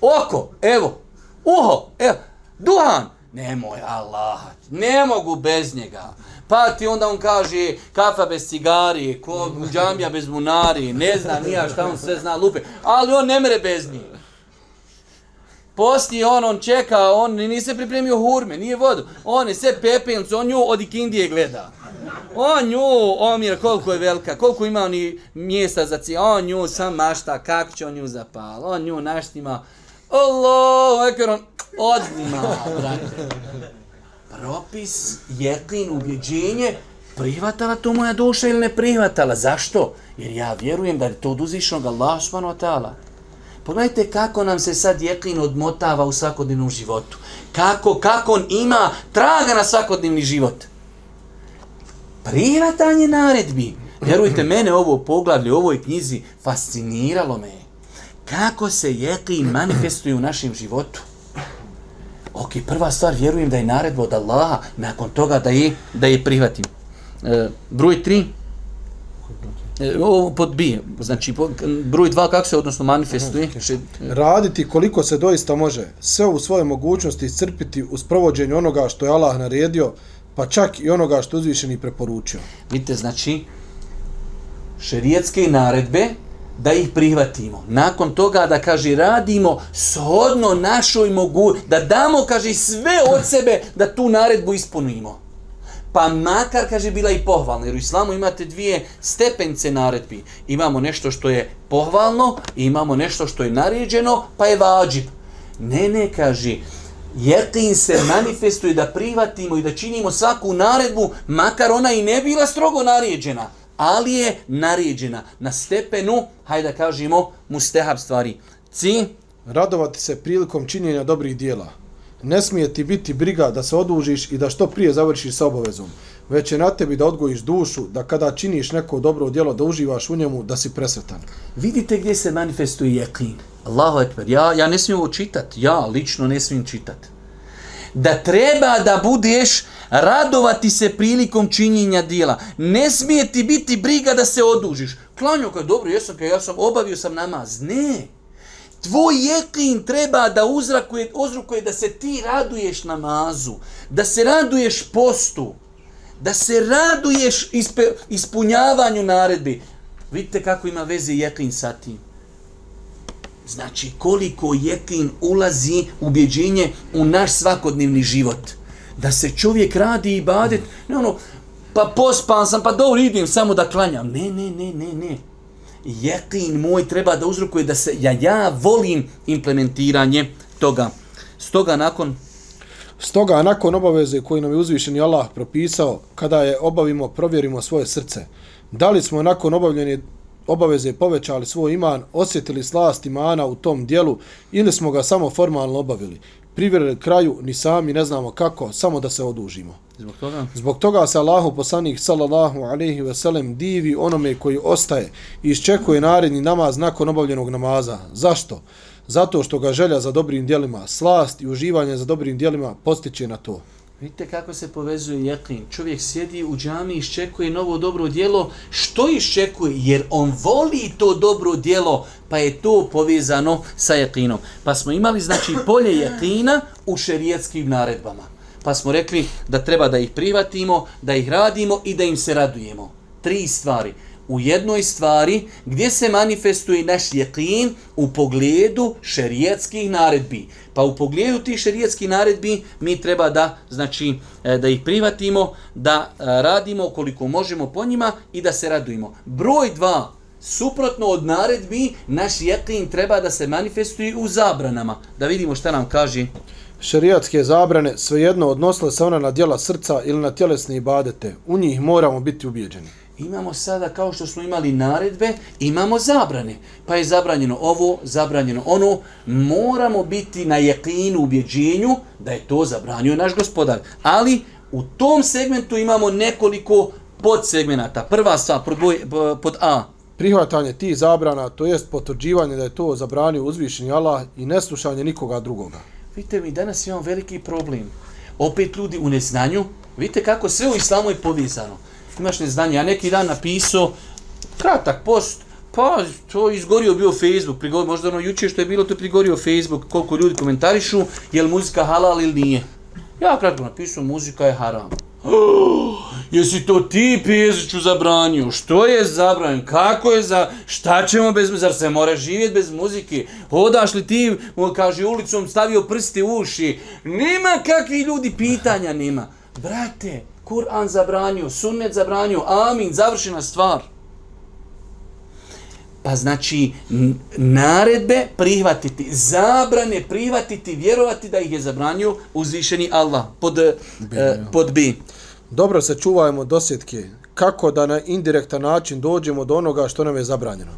Oko, evo, uho, evo, duhan, nemoj Allah, ne mogu bez njega. Pa ti onda on kaže kafa bez cigari, ko džamija bez munari, ne zna nija šta on sve zna lupe, ali on ne mere bez njih. Posti on, on čeka, on nije se pripremio hurme, nije vodu. On je sve pepelnicu, on nju od Ikindije gleda. On nju, omjer, koliko je velika, koliko ima oni mjesta za cijel, on nju sam mašta, kako će on nju zapal, on nju naštima. Allah, ekar odmah, brate. Propis, jeklin, ubjeđenje, prihvatala to moja duša ili ne prihvatala. Zašto? Jer ja vjerujem da je to od uzvišnog Allah subhanahu wa ta'ala. Pogledajte kako nam se sad jeklin odmotava u svakodnevnom životu. Kako, kako on ima traga na svakodnevni život. Prihvatanje naredbi. Vjerujte, mene ovo poglavlje u ovoj knjizi fasciniralo me. Kako se jeklin manifestuje u našem životu. Ok, prva stvar, vjerujem da je naredba od Allaha, nakon toga da je, da je prihvatim. E, broj tri, e, ovo pod B, znači po, broj dva kako se odnosno manifestuje? Še, Raditi koliko se doista može, sve u svoje mogućnosti iscrpiti uz provođenje onoga što je Allah naredio, pa čak i onoga što uzvišeni preporučio. vidite, znači, šerijetske naredbe, da ih prihvatimo. Nakon toga da, kaže, radimo shodno našoj mogu, da damo, kaže, sve od sebe da tu naredbu ispunimo. Pa makar, kaže, bila i pohvalna. Jer u islamu imate dvije stepence naredbi. Imamo nešto što je pohvalno i imamo nešto što je naređeno, pa je vađib. Ne, ne, kaže, jetin se manifestuje da prihvatimo i da činimo svaku naredbu, makar ona i ne bila strogo naređena ali je naređena na stepenu, hajde da kažemo, mustehab stvari. Ci, Radovati se prilikom činjenja dobrih dijela. Ne smije ti biti briga da se odužiš i da što prije završiš sa obavezom. Već je na tebi da odgojiš dušu, da kada činiš neko dobro djelo, da uživaš u njemu, da si presretan. vidite gdje se manifestuje jeklin. Allahu ekber, ja, ja ne smijem ovo čitat, ja lično ne smijem čitat. Da treba da budeš radovati se prilikom činjenja dijela. Ne smije ti biti briga da se odužiš. Klanio kao dobro, jesam kao ja sam obavio sam namaz. Ne. Tvoj jeklin treba da uzrakuje, uzrukuje da se ti raduješ namazu, da se raduješ postu, da se raduješ ispe, ispunjavanju naredbi. Vidite kako ima veze jeklin sa tim. Znači koliko jeklin ulazi ubjeđenje u naš svakodnevni život. Da se čovjek radi i badet, ne ono, pa pospan sam, pa dobro idem samo da klanjam. Ne, ne, ne, ne, ne. Jekin moj treba da uzrokuje da se, ja, ja volim implementiranje toga. Stoga nakon Stoga, nakon obaveze koju nam je uzvišeni Allah propisao, kada je obavimo, provjerimo svoje srce. Da li smo nakon obavljene obaveze povećali svoj iman, osjetili slast imana u tom dijelu ili smo ga samo formalno obavili. Privjerili kraju, ni sami ne znamo kako, samo da se odužimo. zbog toga Zbog toga se Allahu poslanik sallallahu alejhi ve sellem divi onome koji ostaje i iščekuje naredni namaz nakon obavljenog namaza. Zašto? Zato što ga želja za dobrim djelima, slast i uživanje za dobrim djelima postiče na to. Vidite kako se povezuje jeklin. Čovjek sjedi u džami i iščekuje novo dobro djelo. Što iščekuje? Jer on voli to dobro djelo, pa je to povezano sa jeklinom. Pa smo imali, znači, polje jeklina u šerijetskim naredbama. Pa smo rekli da treba da ih privatimo, da ih radimo i da im se radujemo. Tri stvari. U jednoj stvari gdje se manifestuje naš jeqin u pogledu šerijetskih naredbi. Pa u pogledu tih šerijetskih naredbi mi treba da znači e, da ih privatimo, da e, radimo koliko možemo po njima i da se radujemo. Broj dva, suprotno od naredbi, naš jeqin treba da se manifestuje u zabranama. Da vidimo šta nam kaže Šerijatske zabrane svejedno odnosile se ona na djela srca ili na tjelesne ibadete. U njih moramo biti ubijeđeni imamo sada kao što smo imali naredbe, imamo zabrane. Pa je zabranjeno ovo, zabranjeno ono. Moramo biti na jeklinu, ubjeđenju da je to zabranio naš gospodar. Ali u tom segmentu imamo nekoliko podsegmenata. Prva stvar pod, A. Prihvatanje tih zabrana, to jest potvrđivanje da je to zabranio uzvišeni Allah i neslušanje nikoga drugoga. Vidite mi, danas imamo veliki problem. Opet ljudi u neznanju. Vidite kako sve u islamu je povezano. Imaš neznanje. Ja neki dan napisao kratak post, pa to izgorio bio Facebook, prigorio, možda ono juče što je bilo to je prigorio Facebook, koliko ljudi komentarišu, je li muzika halal ili nije. Ja kratko napisao, muzika je haram. jesi to ti pjeziću zabranio? Što je zabranio? Kako je za... Šta ćemo bez... Zar se mora živjeti bez muzike? Hodaš li ti, kaže, ulicom stavio prsti u uši? Nema kakvi ljudi pitanja, nema. Brate, Kur'an zabranio, sunnet zabranio, amin, završena stvar. Pa znači, naredbe prihvatiti, zabrane prihvatiti, vjerovati da ih je zabranio uzvišeni Allah. Pod, eh, pod B. Dobro se čuvajmo dosjetke. Kako da na indirektan način dođemo do onoga što nam je zabranjeno.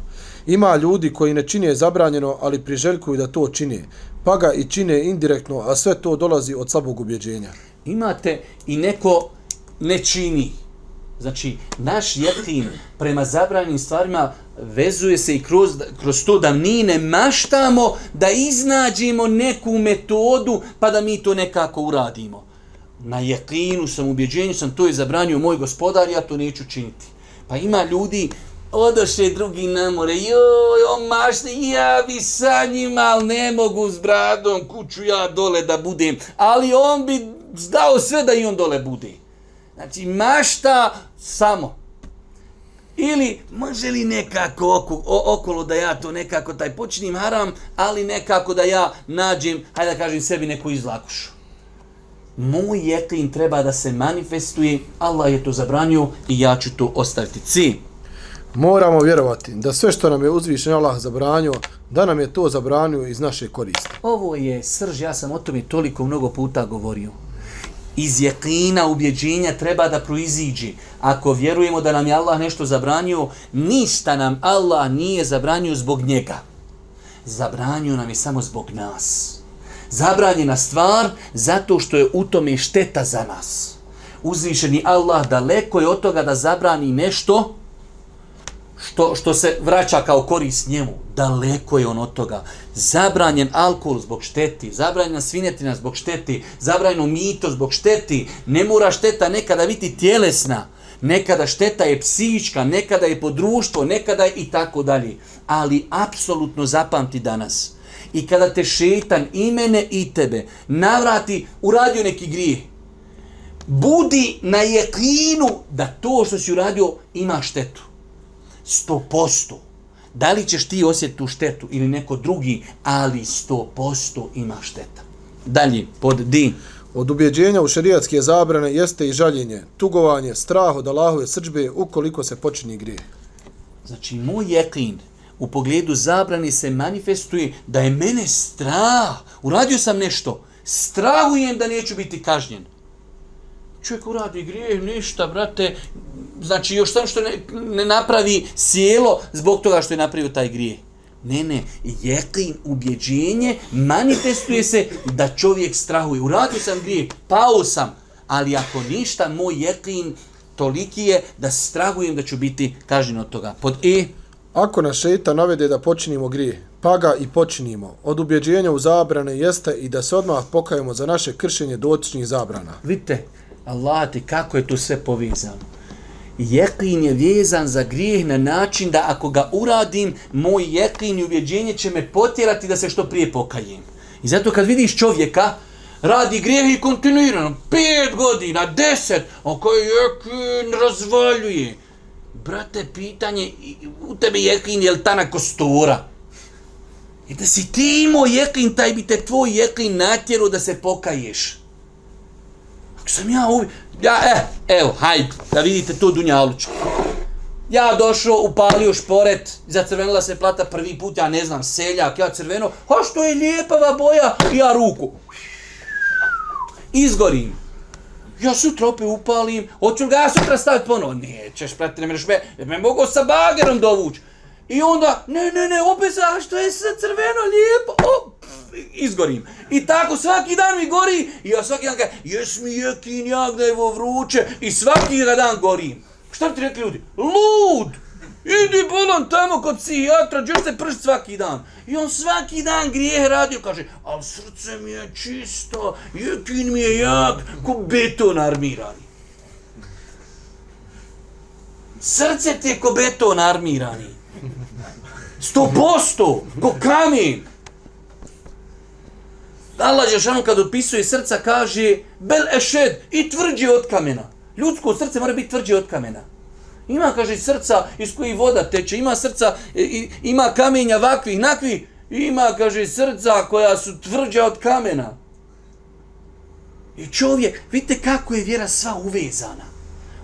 Ima ljudi koji ne čine zabranjeno, ali priželjkuju da to čine. Pa ga i čine indirektno, a sve to dolazi od slabog ubjeđenja. Imate i neko ne čini. Znači, naš jetim prema zabranjenim stvarima vezuje se i kroz, kroz to da mi ne maštamo da iznađemo neku metodu pa da mi to nekako uradimo. Na jetinu sam, ubjeđenju sam, to je zabranio moj gospodar, ja to neću činiti. Pa ima ljudi, odoše drugi na more, joj, on mašne, ja bi sa njima, ali ne mogu s bradom, kuću ja dole da budem, ali on bi zdao sve da i on dole bude. Znači, mašta samo. Ili može li nekako oko, o, okolo da ja to nekako taj počinim haram, ali nekako da ja nađem, hajde da kažem sebi neku izlakušu. Moj jeklin treba da se manifestuje, Allah je to zabranio i ja ću to ostaviti. Ci. Moramo vjerovati da sve što nam je uzvišen Allah zabranio, da nam je to zabranio iz naše koriste. Ovo je srž, ja sam o tome toliko mnogo puta govorio iz jeklina ubjeđenja treba da proiziđi. Ako vjerujemo da nam je Allah nešto zabranio, ništa nam Allah nije zabranio zbog njega. Zabranio nam je samo zbog nas. Zabranjena stvar zato što je u tome šteta za nas. Uzvišeni Allah daleko je od toga da zabrani nešto što, što se vraća kao korist njemu, daleko je on od toga. Zabranjen alkohol zbog šteti, zabranjena svinjetina zbog šteti, zabranjeno mito zbog šteti, ne mora šteta nekada biti tjelesna, nekada šteta je psihička, nekada je podruštvo, nekada je i tako dalje. Ali apsolutno zapamti danas. I kada te šetan i mene i tebe navrati, uradio neki grijeh, budi na jekinu da to što si uradio ima štetu sto posto. Da li ćeš ti osjetiti tu štetu ili neko drugi, ali sto posto ima šteta. Dalje, pod D. Od ubjeđenja u šerijatske zabrane jeste i žaljenje, tugovanje, strah od Allahove srđbe ukoliko se počini grije. Znači, moj jeklin u pogledu zabrani se manifestuje da je mene strah. Uradio sam nešto. Strahujem da neću biti kažnjen. Čovjek uradi grijeh, ništa, brate, znači još samo što ne, ne napravi sjelo zbog toga što je napravio taj grije. Ne, ne, jeklin, ubjeđenje, manifestuje se da čovjek strahuje. Uradio sam grije, pao sam, ali ako ništa, moj jeklin toliki je da strahujem da ću biti kažen od toga. Pod E. Ako nas šeita navede da počinimo grije, pa ga i počinimo. Od ubjeđenja u zabrane jeste i da se odmah pokajemo za naše kršenje dotičnih zabrana. Vidite, Allah ti kako je to sve povezano jeklin je vezan za grijeh na način da ako ga uradim, moj jeklin i uvjeđenje će me potjerati da se što prije pokajem. I zato kad vidiš čovjeka, radi grijeh i kontinuirano, pet godina, deset, on koji jeklin razvaljuje. Brate, pitanje, u tebe jeklin je li ta na kostura? I da si ti imao jeklin, taj bi te tvoj jeklin natjeru da se pokaješ. Sam ja uvijek, Ja, eh, evo, hajde, da vidite to dunjalučko. Ja došao, upalio šporet, zacrvenila se plata prvi put, ja ne znam, seljak, ja crveno, a što je lijepava boja, ja ruku. Izgorim. Ja sutra opet upalim, hoću ga ja sutra staviti ponovo. Nećeš, prati, ne mreš me, me mogu sa bagerom dovući. I onda, ne, ne, ne, opet sa, što je sve crveno, lijepo, o, izgorim. I tako svaki dan mi gori i ja svaki dan kažem, jes mi je kinjak da je vo vruće i svaki dan gorim. Šta bi ti rekli ljudi? Lud! Idi bolan tamo kod psihijatra, gdje se prš svaki dan. I on svaki dan grije radio, kaže, al srce mi je čisto, jekin mi je jak, ko beton armirani. Srce ti je ko beton armirani. Sto posto, ko kamen. Allah Žešanu kad opisuje srca kaže bel ešed i tvrđe od kamena. Ljudsko srce mora biti tvrđe od kamena. Ima, kaže, srca iz koji voda teče, ima srca, i, ima kamenja vakvih, nakvih, ima, kaže, srca koja su tvrđa od kamena. I čovjek, vidite kako je vjera sva uvezana.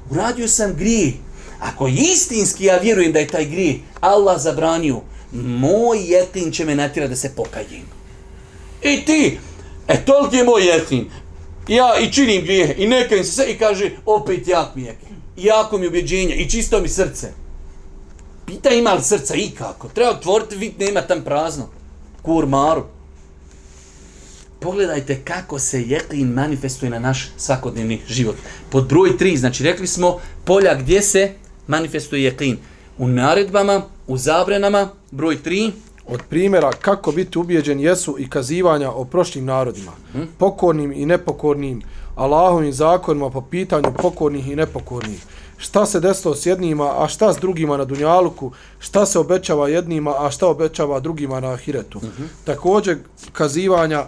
Uradio sam grijeh, Ako je istinski, ja vjerujem da je taj grije Allah zabranio, moj jetin će me natjera da se pokajem. I ti, e toliki je moj jetin, ja i činim grije, i nekajem se sve, i kaže, opet jak mi je, jako mi ubjeđenja, i čisto mi srce. Pita ima li srca i kako? Treba otvoriti, vid nema tam prazno. Kurmaru. Pogledajte kako se jeklin manifestuje na naš svakodnevni život. Pod broj 3, znači rekli smo polja gdje se manifestuje jeklin. U naredbama, u zabranama, broj 3. Od primjera kako biti ubijeđen jesu i kazivanja o prošlim narodima, hmm? pokornim i nepokornim, Allahovim zakonima po pitanju pokornih i nepokornih. Šta se desilo s jednima, a šta s drugima na Dunjaluku, šta se obećava jednima, a šta obećava drugima na Ahiretu. Hmm. Također kazivanja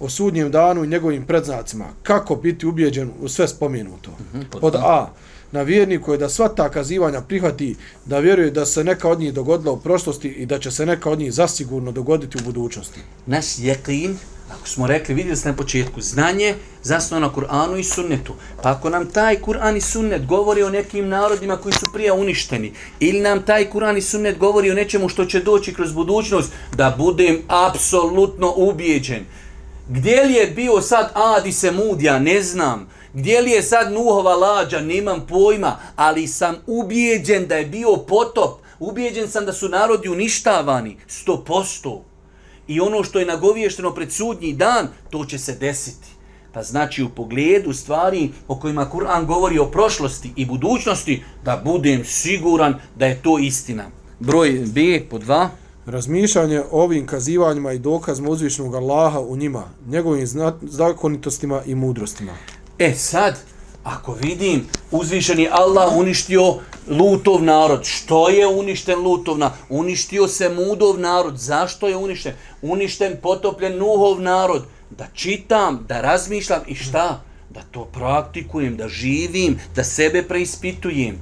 o sudnjem danu i njegovim predznacima. Kako biti ubijeđen u sve spomenuto. Hmm. Pod A na vjerniku je da sva ta kazivanja prihvati, da vjeruje da se neka od njih dogodila u prošlosti i da će se neka od njih zasigurno dogoditi u budućnosti. Naš jeklin, ako smo rekli, vidjeli ste na početku, znanje zasnovano na Kur'anu i sunnetu. Pa ako nam taj Kur'an i sunnet govori o nekim narodima koji su prije uništeni, ili nam taj Kur'an i sunnet govori o nečemu što će doći kroz budućnost, da budem apsolutno ubijeđen. Gdje li je bio sad Adi Semudija, ne znam. Gdje li je sad Nuhova lađa, nemam pojma, ali sam ubijeđen da je bio potop. Ubijeđen sam da su narodi uništavani, sto posto. I ono što je nagoviješteno pred sudnji dan, to će se desiti. Pa znači u pogledu stvari o kojima Kur'an govori o prošlosti i budućnosti, da budem siguran da je to istina. Broj B po dva. Razmišljanje o ovim kazivanjima i dokazima uzvišnog Allaha u njima, njegovim zakonitostima i mudrostima. E sad, ako vidim, uzvišeni Allah uništio Lutov narod. Što je uništen Lutov narod? Uništio se Mudov narod. Zašto je uništen? Uništen, potopljen Nuhov narod. Da čitam, da razmišljam i šta? Da to praktikujem, da živim, da sebe preispitujem.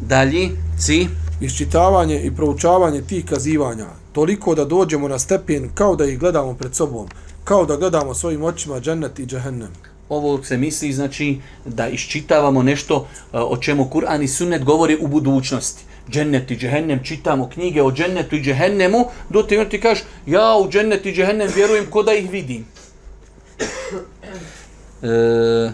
Dalji, ci? Iščitavanje i proučavanje tih kazivanja, toliko da dođemo na stepen kao da ih gledamo pred sobom, kao da gledamo svojim očima džennet i džehennem ovo se misli znači da iščitavamo nešto e, o čemu Kur'an i Sunnet govori u budućnosti. Džennet i džehennem, čitamo knjige o džennetu i džehennemu, do te ti kažeš, ja u džennet i džehennem vjerujem ko da ih vidim. E,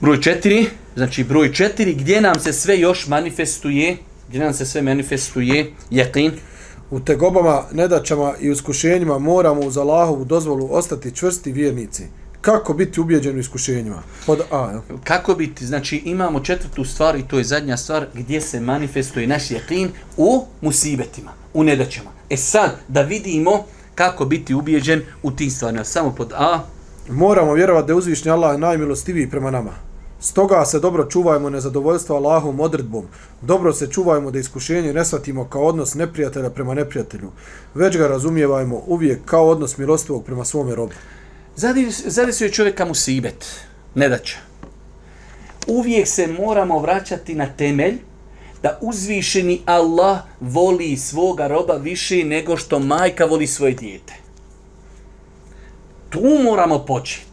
broj četiri, znači broj četiri, gdje nam se sve još manifestuje, gdje nam se sve manifestuje, jakin. U tegobama, nedaćama i uskušenjima moramo uz Allahovu dozvolu ostati čvrsti vjernici. Kako biti ubijeđen u iskušenjima? Pod A, jel? Kako biti? Znači, imamo četvrtu stvar i to je zadnja stvar gdje se manifestuje naš jeklin u musibetima, u nedaćama. E sad, da vidimo kako biti ubijeđen u tim stvarima. Samo pod A. Moramo vjerovati da je uzvišnji Allah najmilostiviji prema nama. Stoga se dobro čuvajmo nezadovoljstva Allahom odredbom. Dobro se čuvajmo da iskušenje ne shvatimo kao odnos neprijatelja prema neprijatelju. Već ga razumijevajmo uvijek kao odnos milostivog prema svome robu. Zadesio je čovjeka mu sibet, nedaća. Uvijek se moramo vraćati na temelj da uzvišeni Allah voli svoga roba više nego što majka voli svoje dijete. Tu moramo početi.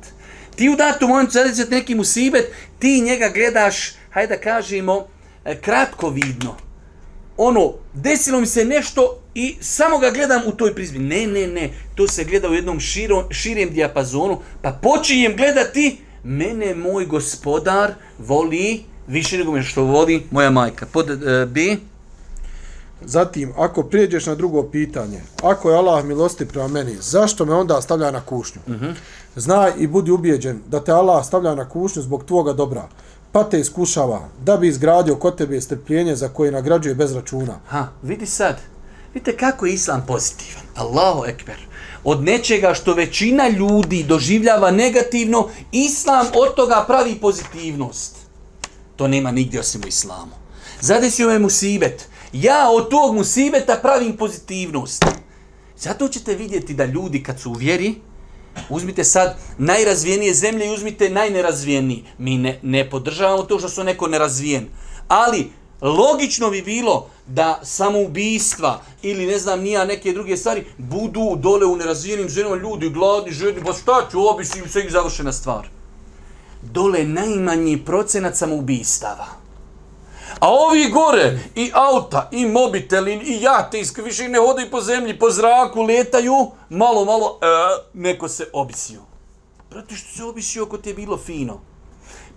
Ti u datu momentu zadesio neki musibet, ti njega gledaš, hajde da kažemo, e, kratkovidno. kratko vidno. Ono, desilo mi se nešto, i samo ga gledam u toj prizmi. Ne, ne, ne, to se gleda u jednom širom, širem dijapazonu, pa počinjem gledati, mene moj gospodar voli više nego što voli moja majka. Pod uh, B. Zatim, ako prijeđeš na drugo pitanje, ako je Allah milosti prema meni, zašto me onda stavlja na kušnju? Uh mhm. -huh. Znaj i budi ubijeđen da te Allah stavlja na kušnju zbog tvoga dobra, pa te iskušava da bi izgradio kod tebe strpljenje za koje nagrađuje bez računa. Ha, vidi sad, Vidite kako je islam pozitivan. Allahu ekber. Od nečega što većina ljudi doživljava negativno, islam od toga pravi pozitivnost. To nema nigdje osim u islamu. Zadesio me musibet. Ja od tog musibeta pravim pozitivnost. Zato ćete vidjeti da ljudi kad su u vjeri, Uzmite sad najrazvijenije zemlje i uzmite najnerazvijeniji. Mi ne, ne podržavamo to što su neko nerazvijen. Ali, logično bi bilo da samoubistva ili ne znam nija neke druge stvari budu dole u nerazvijenim zemljama ljudi gladni, žedni, pa šta ću, ovo bi se ih završena stvar. Dole najmanji procenat samoubistava. A ovi gore, i auta, i mobitelin, i jate, i više ne hodaju po zemlji, po zraku, letaju, malo, malo, e, neko se obisio. Prati što se obisio ako ti je bilo fino.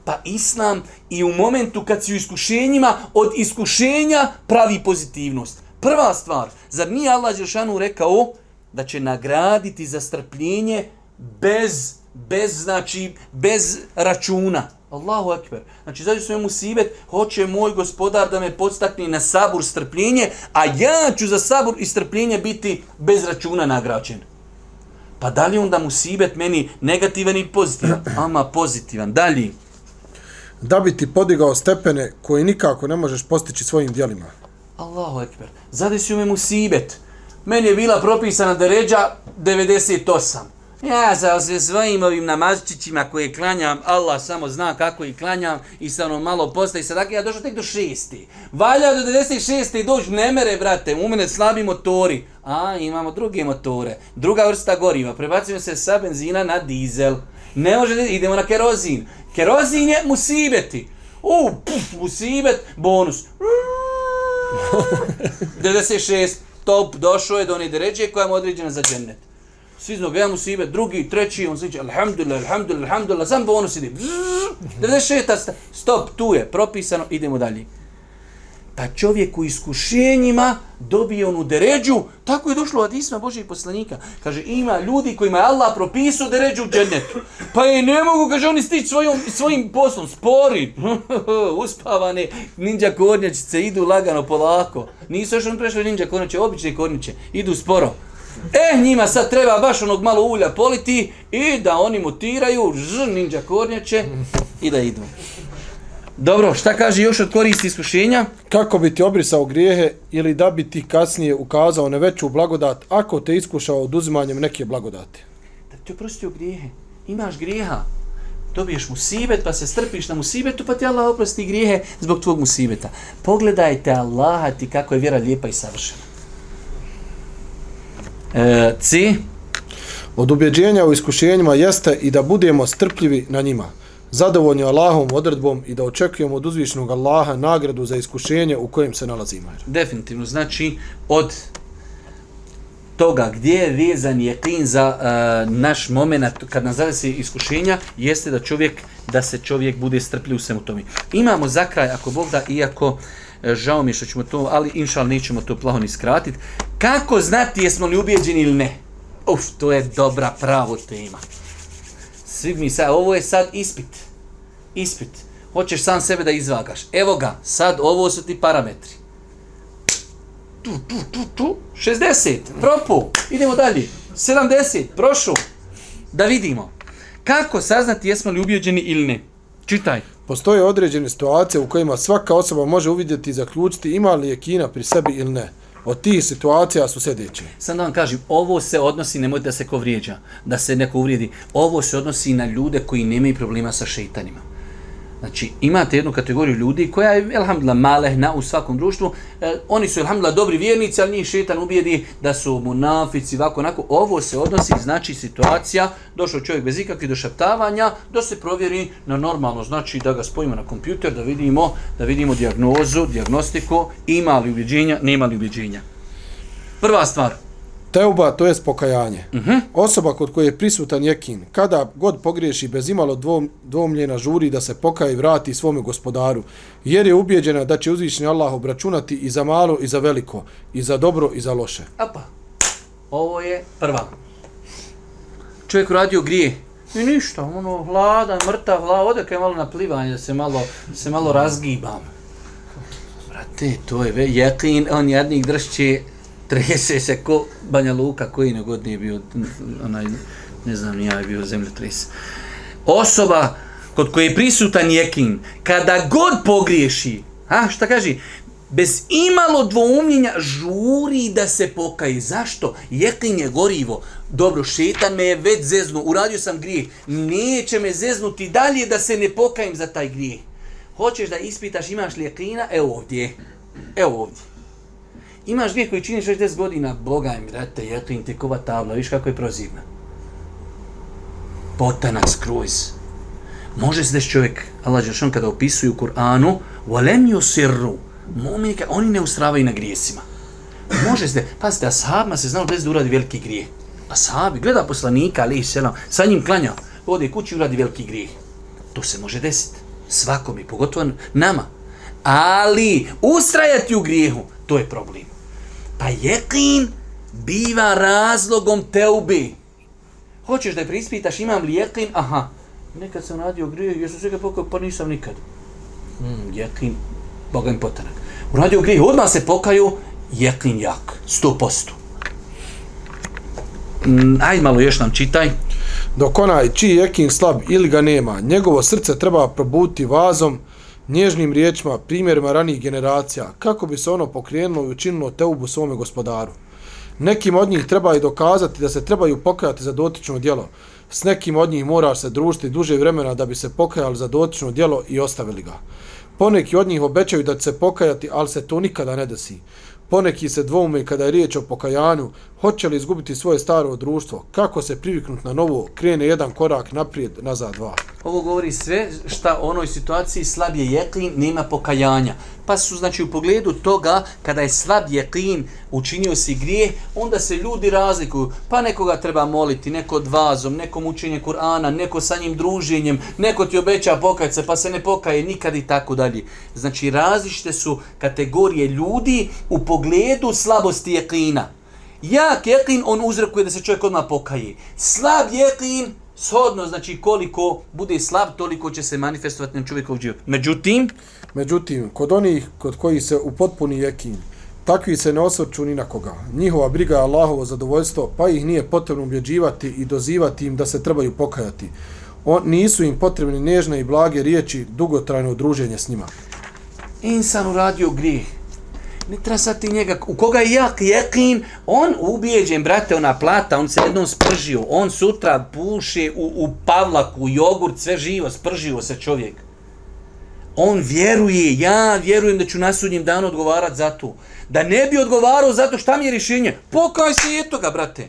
Pa islam i u momentu kad si u iskušenjima, od iskušenja pravi pozitivnost. Prva stvar, zar nije Allah Đelšanu rekao da će nagraditi za strpljenje bez, bez, znači, bez računa. Allahu ekber. Znači, zađu svojemu sibet, hoće moj gospodar da me podstakne na sabur strpljenje, a ja ću za sabur i strpljenje biti bez računa nagrađen. Pa da li onda mu sibet meni negativan i pozitivan? Ama pozitivan. Dalje da bi ti podigao stepene koje nikako ne možeš postići svojim dijelima. Allahu ekber. Zadesio me musibet. Meni je bila propisana deređa 98. Ja sa se svojim ovim namazčićima koje klanjam, Allah samo zna kako ih klanjam i sa ono malo posle i sadaka, ja došao tek do šesti. Valja do 96. i dođu, ne mere, brate, u mene slabi motori. A, imamo druge motore, druga vrsta goriva, prebacimo se sa benzina na dizel. Ne može, idemo na kerozin. Kerozin je musibeti. U, puf, musibet, bonus. 96, top, došao je do one deređe koja je određena za džennet. Svi znog, jedan musibet, drugi, treći, on iće, alhamdulillah, alhamdulillah, alhamdulillah, sam bonus ide. 96, stop, tu je, propisano, idemo dalje pa čovjek u iskušenjima dobije onu deređu, tako je došlo od Isma Božih poslanika. Kaže, ima ljudi kojima je Allah propisao deređu u džennetu. Pa je ne mogu, kaže, oni stići svojom, svojim poslom, spori, uspavane ninja kornjačice, idu lagano, polako. Nisu još on prešli ninja kornjače, obične kornjače, idu sporo. E, njima sad treba baš onog malo ulja politi i da oni mutiraju, ž, ninja kornjače i da idu. Dobro, šta kaže još od koristi iskušenja? Kako bi ti obrisao grijehe ili da bi ti kasnije ukazao na veću blagodat ako te iskušao oduzimanjem neke blagodati? Da ti oprostio grijehe. Imaš grijeha. Dobiješ mu sibet pa se strpiš na musibetu pa ti Allah oprosti grijehe zbog tvog musibeta. Pogledajte Allaha ti kako je vjera lijepa i savršena. E, ci? Od ubjeđenja u iskušenjima jeste i da budemo strpljivi na njima zadovoljni Allahom odredbom i da očekujemo od uzvišenog Allaha nagradu za iskušenje u kojem se nalazimo. Definitivno, znači od toga gdje je vezan je klin za uh, naš moment kad nas zavese iskušenja, jeste da čovjek da se čovjek bude strpljiv u svemu tome. Imamo za kraj, ako Bog da, iako e, žao mi što ćemo to, ali inšal nećemo to plaho ni skratiti, kako znati jesmo li ubijeđeni ili ne? Uf, to je dobra pravo tema svi mi sad, ovo je sad ispit. Ispit. Hoćeš sam sebe da izvagaš. Evo ga, sad ovo su ti parametri. Tu, tu, tu, tu. 60, propu. Idemo dalje. 70, prošu. Da vidimo. Kako saznati jesmo li ubijeđeni ili ne? Čitaj. Postoje određene situacije u kojima svaka osoba može uvidjeti i zaključiti ima li je kina pri sebi ili ne od tih situacija su sljedeće. Sam da vam kažem, ovo se odnosi, nemojte da se ko vrijeđa, da se neko uvrijedi, ovo se odnosi na ljude koji nemaju problema sa šeitanima. Znači, imate jednu kategoriju ljudi koja je, elhamdla, malehna u svakom društvu. E, oni su, elhamdla, dobri vjernici, ali njih šetan ubijedi da su munafici, ovako, onako. Ovo se odnosi, znači, situacija, došao čovjek bez ikakvih došaptavanja, da se provjeri na normalno, znači, da ga spojimo na kompjuter, da vidimo, da vidimo diagnozu, diagnostiku, ima li ubjeđenja, nema li ubjeđenja. Prva stvar, Teuba, to je spokajanje. Uh mhm. -huh. Osoba kod koje je prisutan jekin, kada god pogriješi bez imalo dvom, dvomljena žuri da se pokaje i vrati svome gospodaru, jer je ubijeđena da će uzvišnji Allah obračunati i za malo i za veliko, i za dobro i za loše. Apa, ovo je prva. Čovjek radio grije. I ništa, ono, hladan, mrtav, hladan, ode kaj malo na plivanje, da se malo, se malo razgibam. Brate, to je ve, jekin, on jednih dršće trese se ko Banja Luka koji na godini je bio onaj ne znam ja je bio zemljotres osoba kod koje je prisutan jekin kada god pogriješi a šta kaže bez imalo dvoumljenja žuri da se pokaje zašto jekin je gorivo dobro, šetan me je već zeznu, uradio sam grijeh, neće me zeznuti dalje da se ne pokajem za taj grijeh. Hoćeš da ispitaš imaš li jekina? Evo ovdje. Evo ovdje. Imaš grijeh koji činiš već 10 godina, Boga im, brate, je te kova tabla, viš kako je prozivna. Potanak skroz. Može se da čovjek, Allah Đelšan kada opisuje u Kur'anu, volem yusirru, mu'mini, oni ne ustravaju na grijesima. Može se, pazite, ashabima se znao bez da uradi veliki grijeh. Ashabi, gleda poslanika, ali selam, sa njim klanja, ode kući uradi veliki grijeh. To se može desiti. Svakom i pogotovo nama. Ali, ustrajati u grijehu, to je problem. Pa jekin biva razlogom teubi. Hoćeš da je prispitaš imam li jekin? Aha, nekad sam radio grije, jesu se ga pokao, pa nisam nikad. Hmm, jekin, Boga im potanak. Uradio grije, odmah se pokaju, jekin jak, sto posto. Mm, ajde malo još nam čitaj. Dok onaj čiji jekin slab ili ga nema, njegovo srce treba probuti vazom, nježnim riječima, primjerima ranijih generacija, kako bi se ono pokrenulo i učinilo teubu svome gospodaru. Nekim od njih treba i dokazati da se trebaju pokajati za dotično djelo. S nekim od njih mora se družiti duže vremena da bi se pokajali za dotično djelo i ostavili ga. Poneki od njih obećaju da će se pokajati, ali se to nikada ne desi. Poneki se dvoume kada je riječ o pokajanju, hoće li izgubiti svoje staro društvo, kako se priviknut na novo, krene jedan korak naprijed, nazad dva. Ovo govori sve šta u onoj situaciji slabije jeklin, nema pokajanja. Pa su, znači, u pogledu toga, kada je slab jeqin, učinio si grijeh, onda se ljudi razlikuju. Pa nekoga treba moliti, neko dvazom, neko učenje Kur'ana, neko sa njim druženjem, neko ti obeća pokajat se, pa se ne pokaje nikad i tako dalje. Znači, različite su kategorije ljudi u pogledu slabosti jeqina. Jak jeqin, on uzrokuje da se čovjek odmah pokaje. Slab jeqin, shodno, znači koliko bude slab, toliko će se manifestovati na čovjekov život. Međutim, Međutim, kod onih kod koji se u potpuni jekin, takvi se ne osvrću ni na koga. Njihova briga je Allahovo zadovoljstvo, pa ih nije potrebno ubjeđivati i dozivati im da se trebaju pokajati. On, nisu im potrebne nežne i blage riječi, dugotrajno druženje s njima. insan uradio grijeh. Ne treba sad ti njega, u koga je jak jekin, on ubijeđen, brate, ona plata, on se jednom spržio, on sutra puše u, u pavlaku, u jogurt, sve živo, spržio se čovjek. On vjeruje, ja vjerujem da ću na sudnjem danu odgovarat za to. Da ne bi odgovarao zato šta mi je rješenje, pokaj se i toga, brate.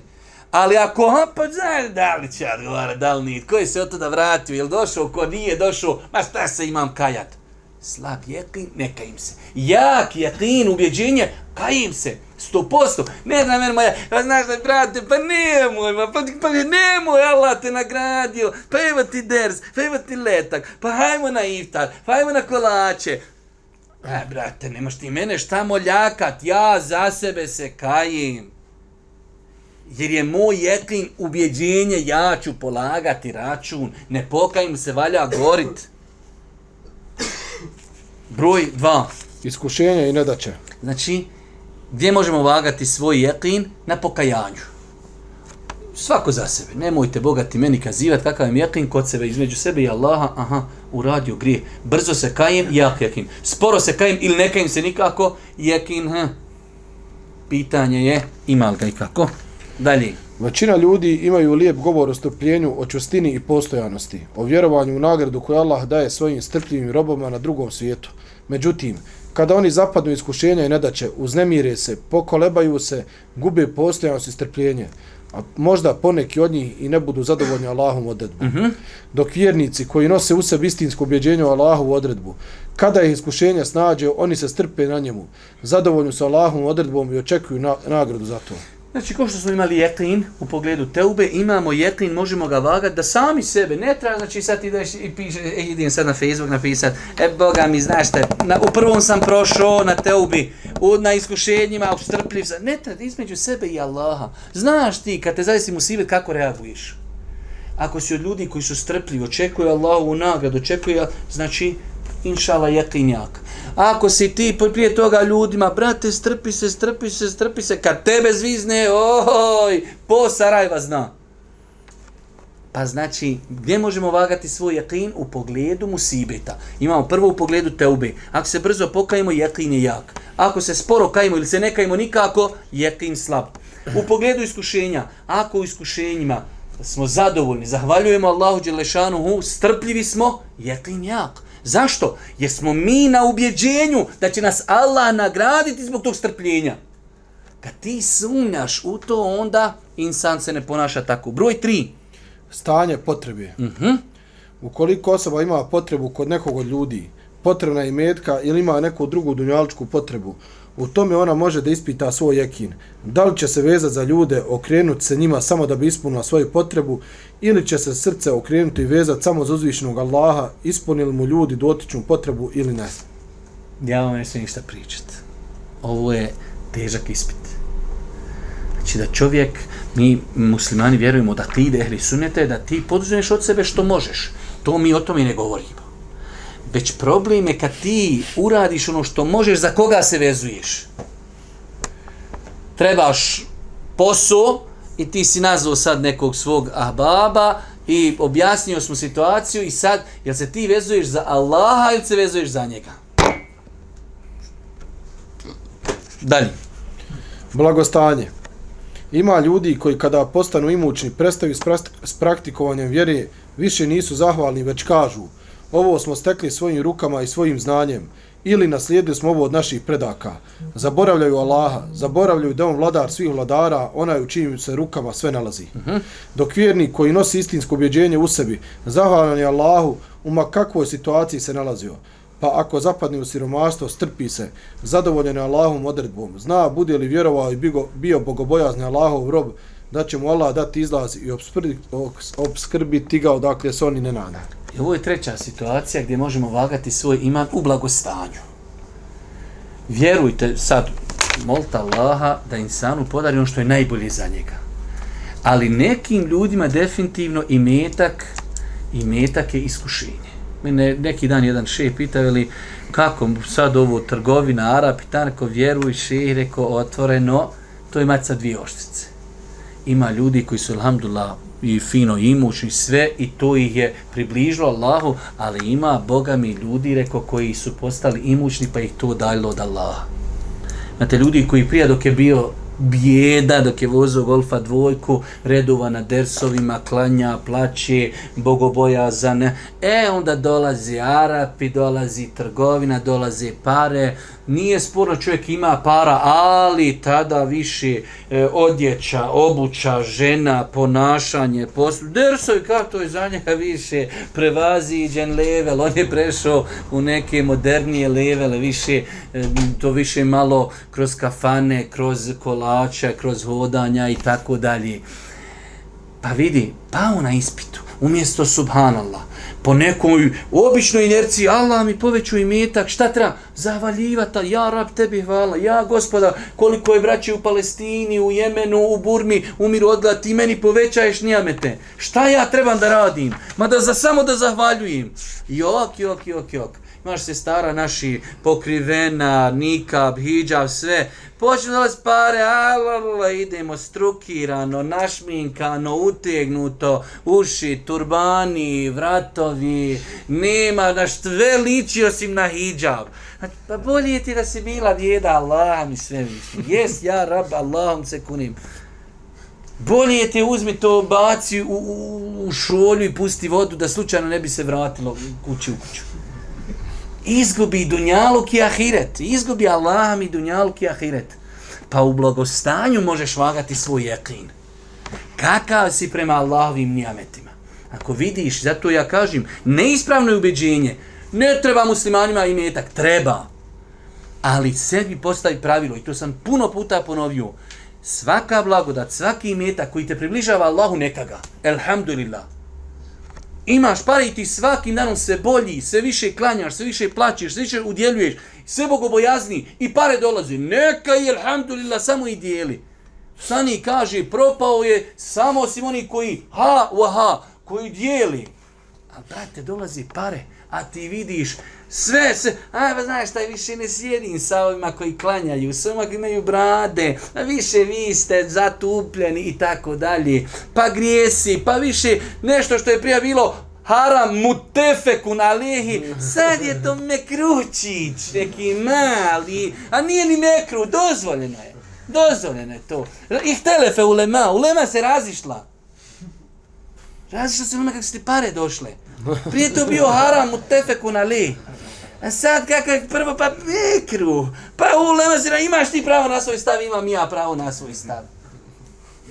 Ali ako, ha, pa znaš da li će odgovarati, da li nije, ko je se od tada vratio, je došao, ko nije došao, ma šta se imam kajat slab jekin, neka im se. Jak jekin, ubjeđenje, kaj im se. Sto posto. Ne znam, meni moja, pa znaš da, brate, pa nemoj, ma, pa, pa nemoj, Allah te nagradio, pa evo ti ders, pa evo ti letak, pa hajmo na iftar, pa hajmo na kolače. E, brate, nemaš ti mene šta moljakat, ja za sebe se kajim. Jer je moj jeklin ubjeđenje, ja ću polagati račun, ne pokajim se, valja gorit. Broj 2. Iskušenja i nedaće. Znači, gdje možemo vagati svoj jeklin? Na pokajanju. Svako za sebe. Nemojte bogati meni kazivat kakav je jeklin kod sebe između sebe i Allaha. Aha, uradio grije. Brzo se kajem, jak jeklin. Sporo se kajem ili ne kajem se nikako, jeklin, hm. Pitanje je, ima li ga i kako? Dalje. Većina ljudi imaju lijep govor o strpljenju, o čustini i postojanosti, o vjerovanju u nagradu koju Allah daje svojim strpljivim robama na drugom svijetu. Međutim, kada oni zapadnu iskušenja i nedaće, uznemire se, pokolebaju se, gube postojanost i strpljenje, a možda poneki od njih i ne budu zadovoljni Allahom odredbu. Mm -hmm. Dok vjernici koji nose u sebi istinsko objeđenje o Allahovu odredbu, kada ih iskušenja snađe, oni se strpe na njemu, zadovoljni su Allahom odredbom i očekuju na, nagradu za to. Znači, kao što smo imali jeklin u pogledu teube, imamo jeklin, možemo ga vagati da sami sebe, ne treba, znači sad ti ideš i piše, e, idem sad na Facebook napisat, e, Boga mi, znaš te, na, u prvom sam prošao na teubi, u, na iskušenjima, u strpljiv sam, ne treba, između sebe i Allaha. Znaš ti, kad te zavisi musibet, kako reaguješ? Ako si od ljudi koji su strpljivi, očekuje Allahovu nagradu, očekuje, znači, inšala jekinjak. Ako si ti prije toga ljudima, brate, strpi se, strpi se, strpi se, kad tebe zvizne, oj, po Sarajeva zna. Pa znači, gdje možemo vagati svoj jakin? U pogledu musibeta. Imamo prvo u pogledu teube. Ako se brzo pokajimo, jakin je jak. Ako se sporo kajimo ili se ne kajimo nikako, jakin slab. U pogledu iskušenja, ako u iskušenjima smo zadovoljni, zahvaljujemo Allahu Đelešanuhu, strpljivi smo, jeklin jak. Zašto? Jer smo mi na ubjeđenju da će nas Allah nagraditi zbog tog strpljenja. Kad ti sumnjaš u to, onda insan se ne ponaša tako. Broj tri. Stanje potrebe. Uh -huh. Ukoliko osoba ima potrebu kod nekog od ljudi, potrebna je metka ili ima neku drugu dunjaličku potrebu, u tome ona može da ispita svoj jekin. Da li će se vezati za ljude, okrenuti se njima samo da bi ispunila svoju potrebu, ili će se srce okrenuti i vezati samo za uzvišnog Allaha, ispunili mu ljudi dotičnu potrebu ili ne. Ja vam ne ništa pričat. Ovo je težak ispit. Znači da čovjek, mi muslimani vjerujemo da ti ide ehli sunete, da ti poduzmeš od sebe što možeš. To mi o tome ne govorimo. Već problem je kad ti uradiš ono što možeš, za koga se vezuješ. Trebaš posao i ti si nazvao sad nekog svog ahbaba i objasnio smo situaciju i sad, jel se ti vezuješ za Allaha ili se vezuješ za njega? Dalje. Blagostanje. Ima ljudi koji kada postanu imućni, prestaju s praktikovanjem vjere, više nisu zahvalni, već kažu ovo smo stekli svojim rukama i svojim znanjem, ili naslijedili smo ovo od naših predaka. Zaboravljaju Allaha, zaboravljaju da on vladar svih vladara, onaj u čijim se rukama sve nalazi. Dok vjernik koji nosi istinsko objeđenje u sebi, zahvalan je Allahu, u kakvoj situaciji se nalazio. Pa ako zapadne u siromaštvo, strpi se, zadovoljen je Allahom odredbom, zna bude li vjerovao i bio bogobojazni Allahov rob, da će mu Allah dati izlaz i obskrbiti ga odakle se oni ne nada. I ovo je treća situacija gdje možemo vagati svoj iman u blagostanju. Vjerujte sad, molta Allaha da insanu podari ono što je najbolje za njega. Ali nekim ljudima definitivno i metak, i metak je iskušenje. Mene neki dan jedan še pita, veli, kako sad ovo trgovina, Arab, i tako vjeruj še, rekao otvoreno, to je mać dvije oštice. Ima ljudi koji su, alhamdulillah, i fino imućni sve i to ih je približilo Allahu, ali ima Boga mi ljudi reko koji su postali imućni pa ih to dalilo od Allaha. Imate ljudi koji prije dok je bio bijeda dok je vozao golfa dvojku, redova na dersovima, klanja, plaće, bogobojazan. E, onda dolazi Arapi, dolazi trgovina, dolaze pare, nije sporno čovjek ima para, ali tada više e, odjeća, obuća, žena, ponašanje, poslu. Dersovi, kako to je za njega više prevaziđen level, on je prešao u neke modernije levele, više, e, to više malo kroz kafane, kroz kolača, kroz hodanja i tako dalje. Pa vidi, pao na ispitu, umjesto subhanallah, po nekoj običnoj inerciji, Allah mi poveću i metak, šta treba? Zavaljivata, ja rab tebi hvala, ja gospoda, koliko je vraće u Palestini, u Jemenu, u Burmi, umiru odgleda, ti meni povećaješ nijamete. Šta ja trebam da radim? Ma da za samo da zahvaljujem. Jok, jok, jok, jok imaš se stara naši pokrivena, nikab, hijab, sve. Počne da pare, alala, idemo strukirano, našminkano, utegnuto, uši, turbani, vratovi, nema na sve liči osim na hijab. Znači, pa bolje ti da si bila djeda, Allah mi sve misli. Jes, ja, rab, Allahom se kunim. Bolje te uzmi to, baci u, u, u šolju i pusti vodu da slučajno ne bi se vratilo kući u kuću izgubi dunjaluk i ahiret. Izgubi Allah mi dunjaluk i ahiret. Pa u blagostanju možeš vagati svoj jekin. Kakav si prema Allahovim nijametima? Ako vidiš, zato ja kažem, neispravno je ubeđenje. Ne treba muslimanima i metak, treba. Ali sebi postavi pravilo, i to sam puno puta ponovio, svaka blagodat, svaki imetak koji te približava Allahu neka ga. elhamdulillah, imaš pare i ti svakim danom sve bolji, sve više klanjaš, sve više plaćeš, sve više udjeljuješ, sve bogobojazni i pare dolaze. Neka je, alhamdulillah, samo i dijeli. Sani kaže, propao je samo osim oni koji ha, waha, koji dijeli. A brate, dolazi pare, a ti vidiš sve se, a pa znaš šta više ne sjedim sa ovima koji klanjaju, sa ovima koji imaju brade, a više vi ste zatupljeni i tako dalje, pa grijesi, pa više nešto što je prije bilo haram mutefeku na lihi, sad je to mekručić, neki mali, a nije ni mekru, dozvoljeno je. Dozvoljeno je to. Ih telefe ulema, ulema se razišla. Razišla se ulema kako su ti pare došle. Prije to bio haram u tefeku na li. A sad kako je prvo pa mikru. Pa u lemazira imaš ti pravo na svoj stav, imam ja pravo na svoj stav.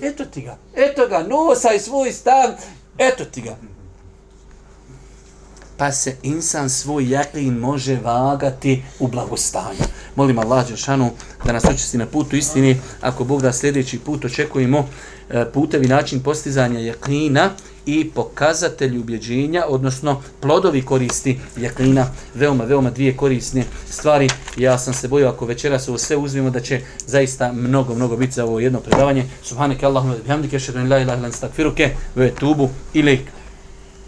Eto ti ga, eto ga, nosaj svoj stav, eto ti ga. Pa se insan svoj jaklin može vagati u blagostanju. Molim Allah Đeršanu da nas očisti na putu istini. Ako Bog da sljedeći put očekujemo e, putevi način postizanja jaklina i pokazatelji ubjeđenja, odnosno plodovi koristi jaklina, veoma, veoma dvije korisne stvari. Ja sam se bojio ako večeras ovo sve uzmemo da će zaista mnogo, mnogo biti za ovo jedno predavanje. Subhaneke Allahumma bihamdike, šedun la ilaha ilaha stakfiruke, ve tubu ilik.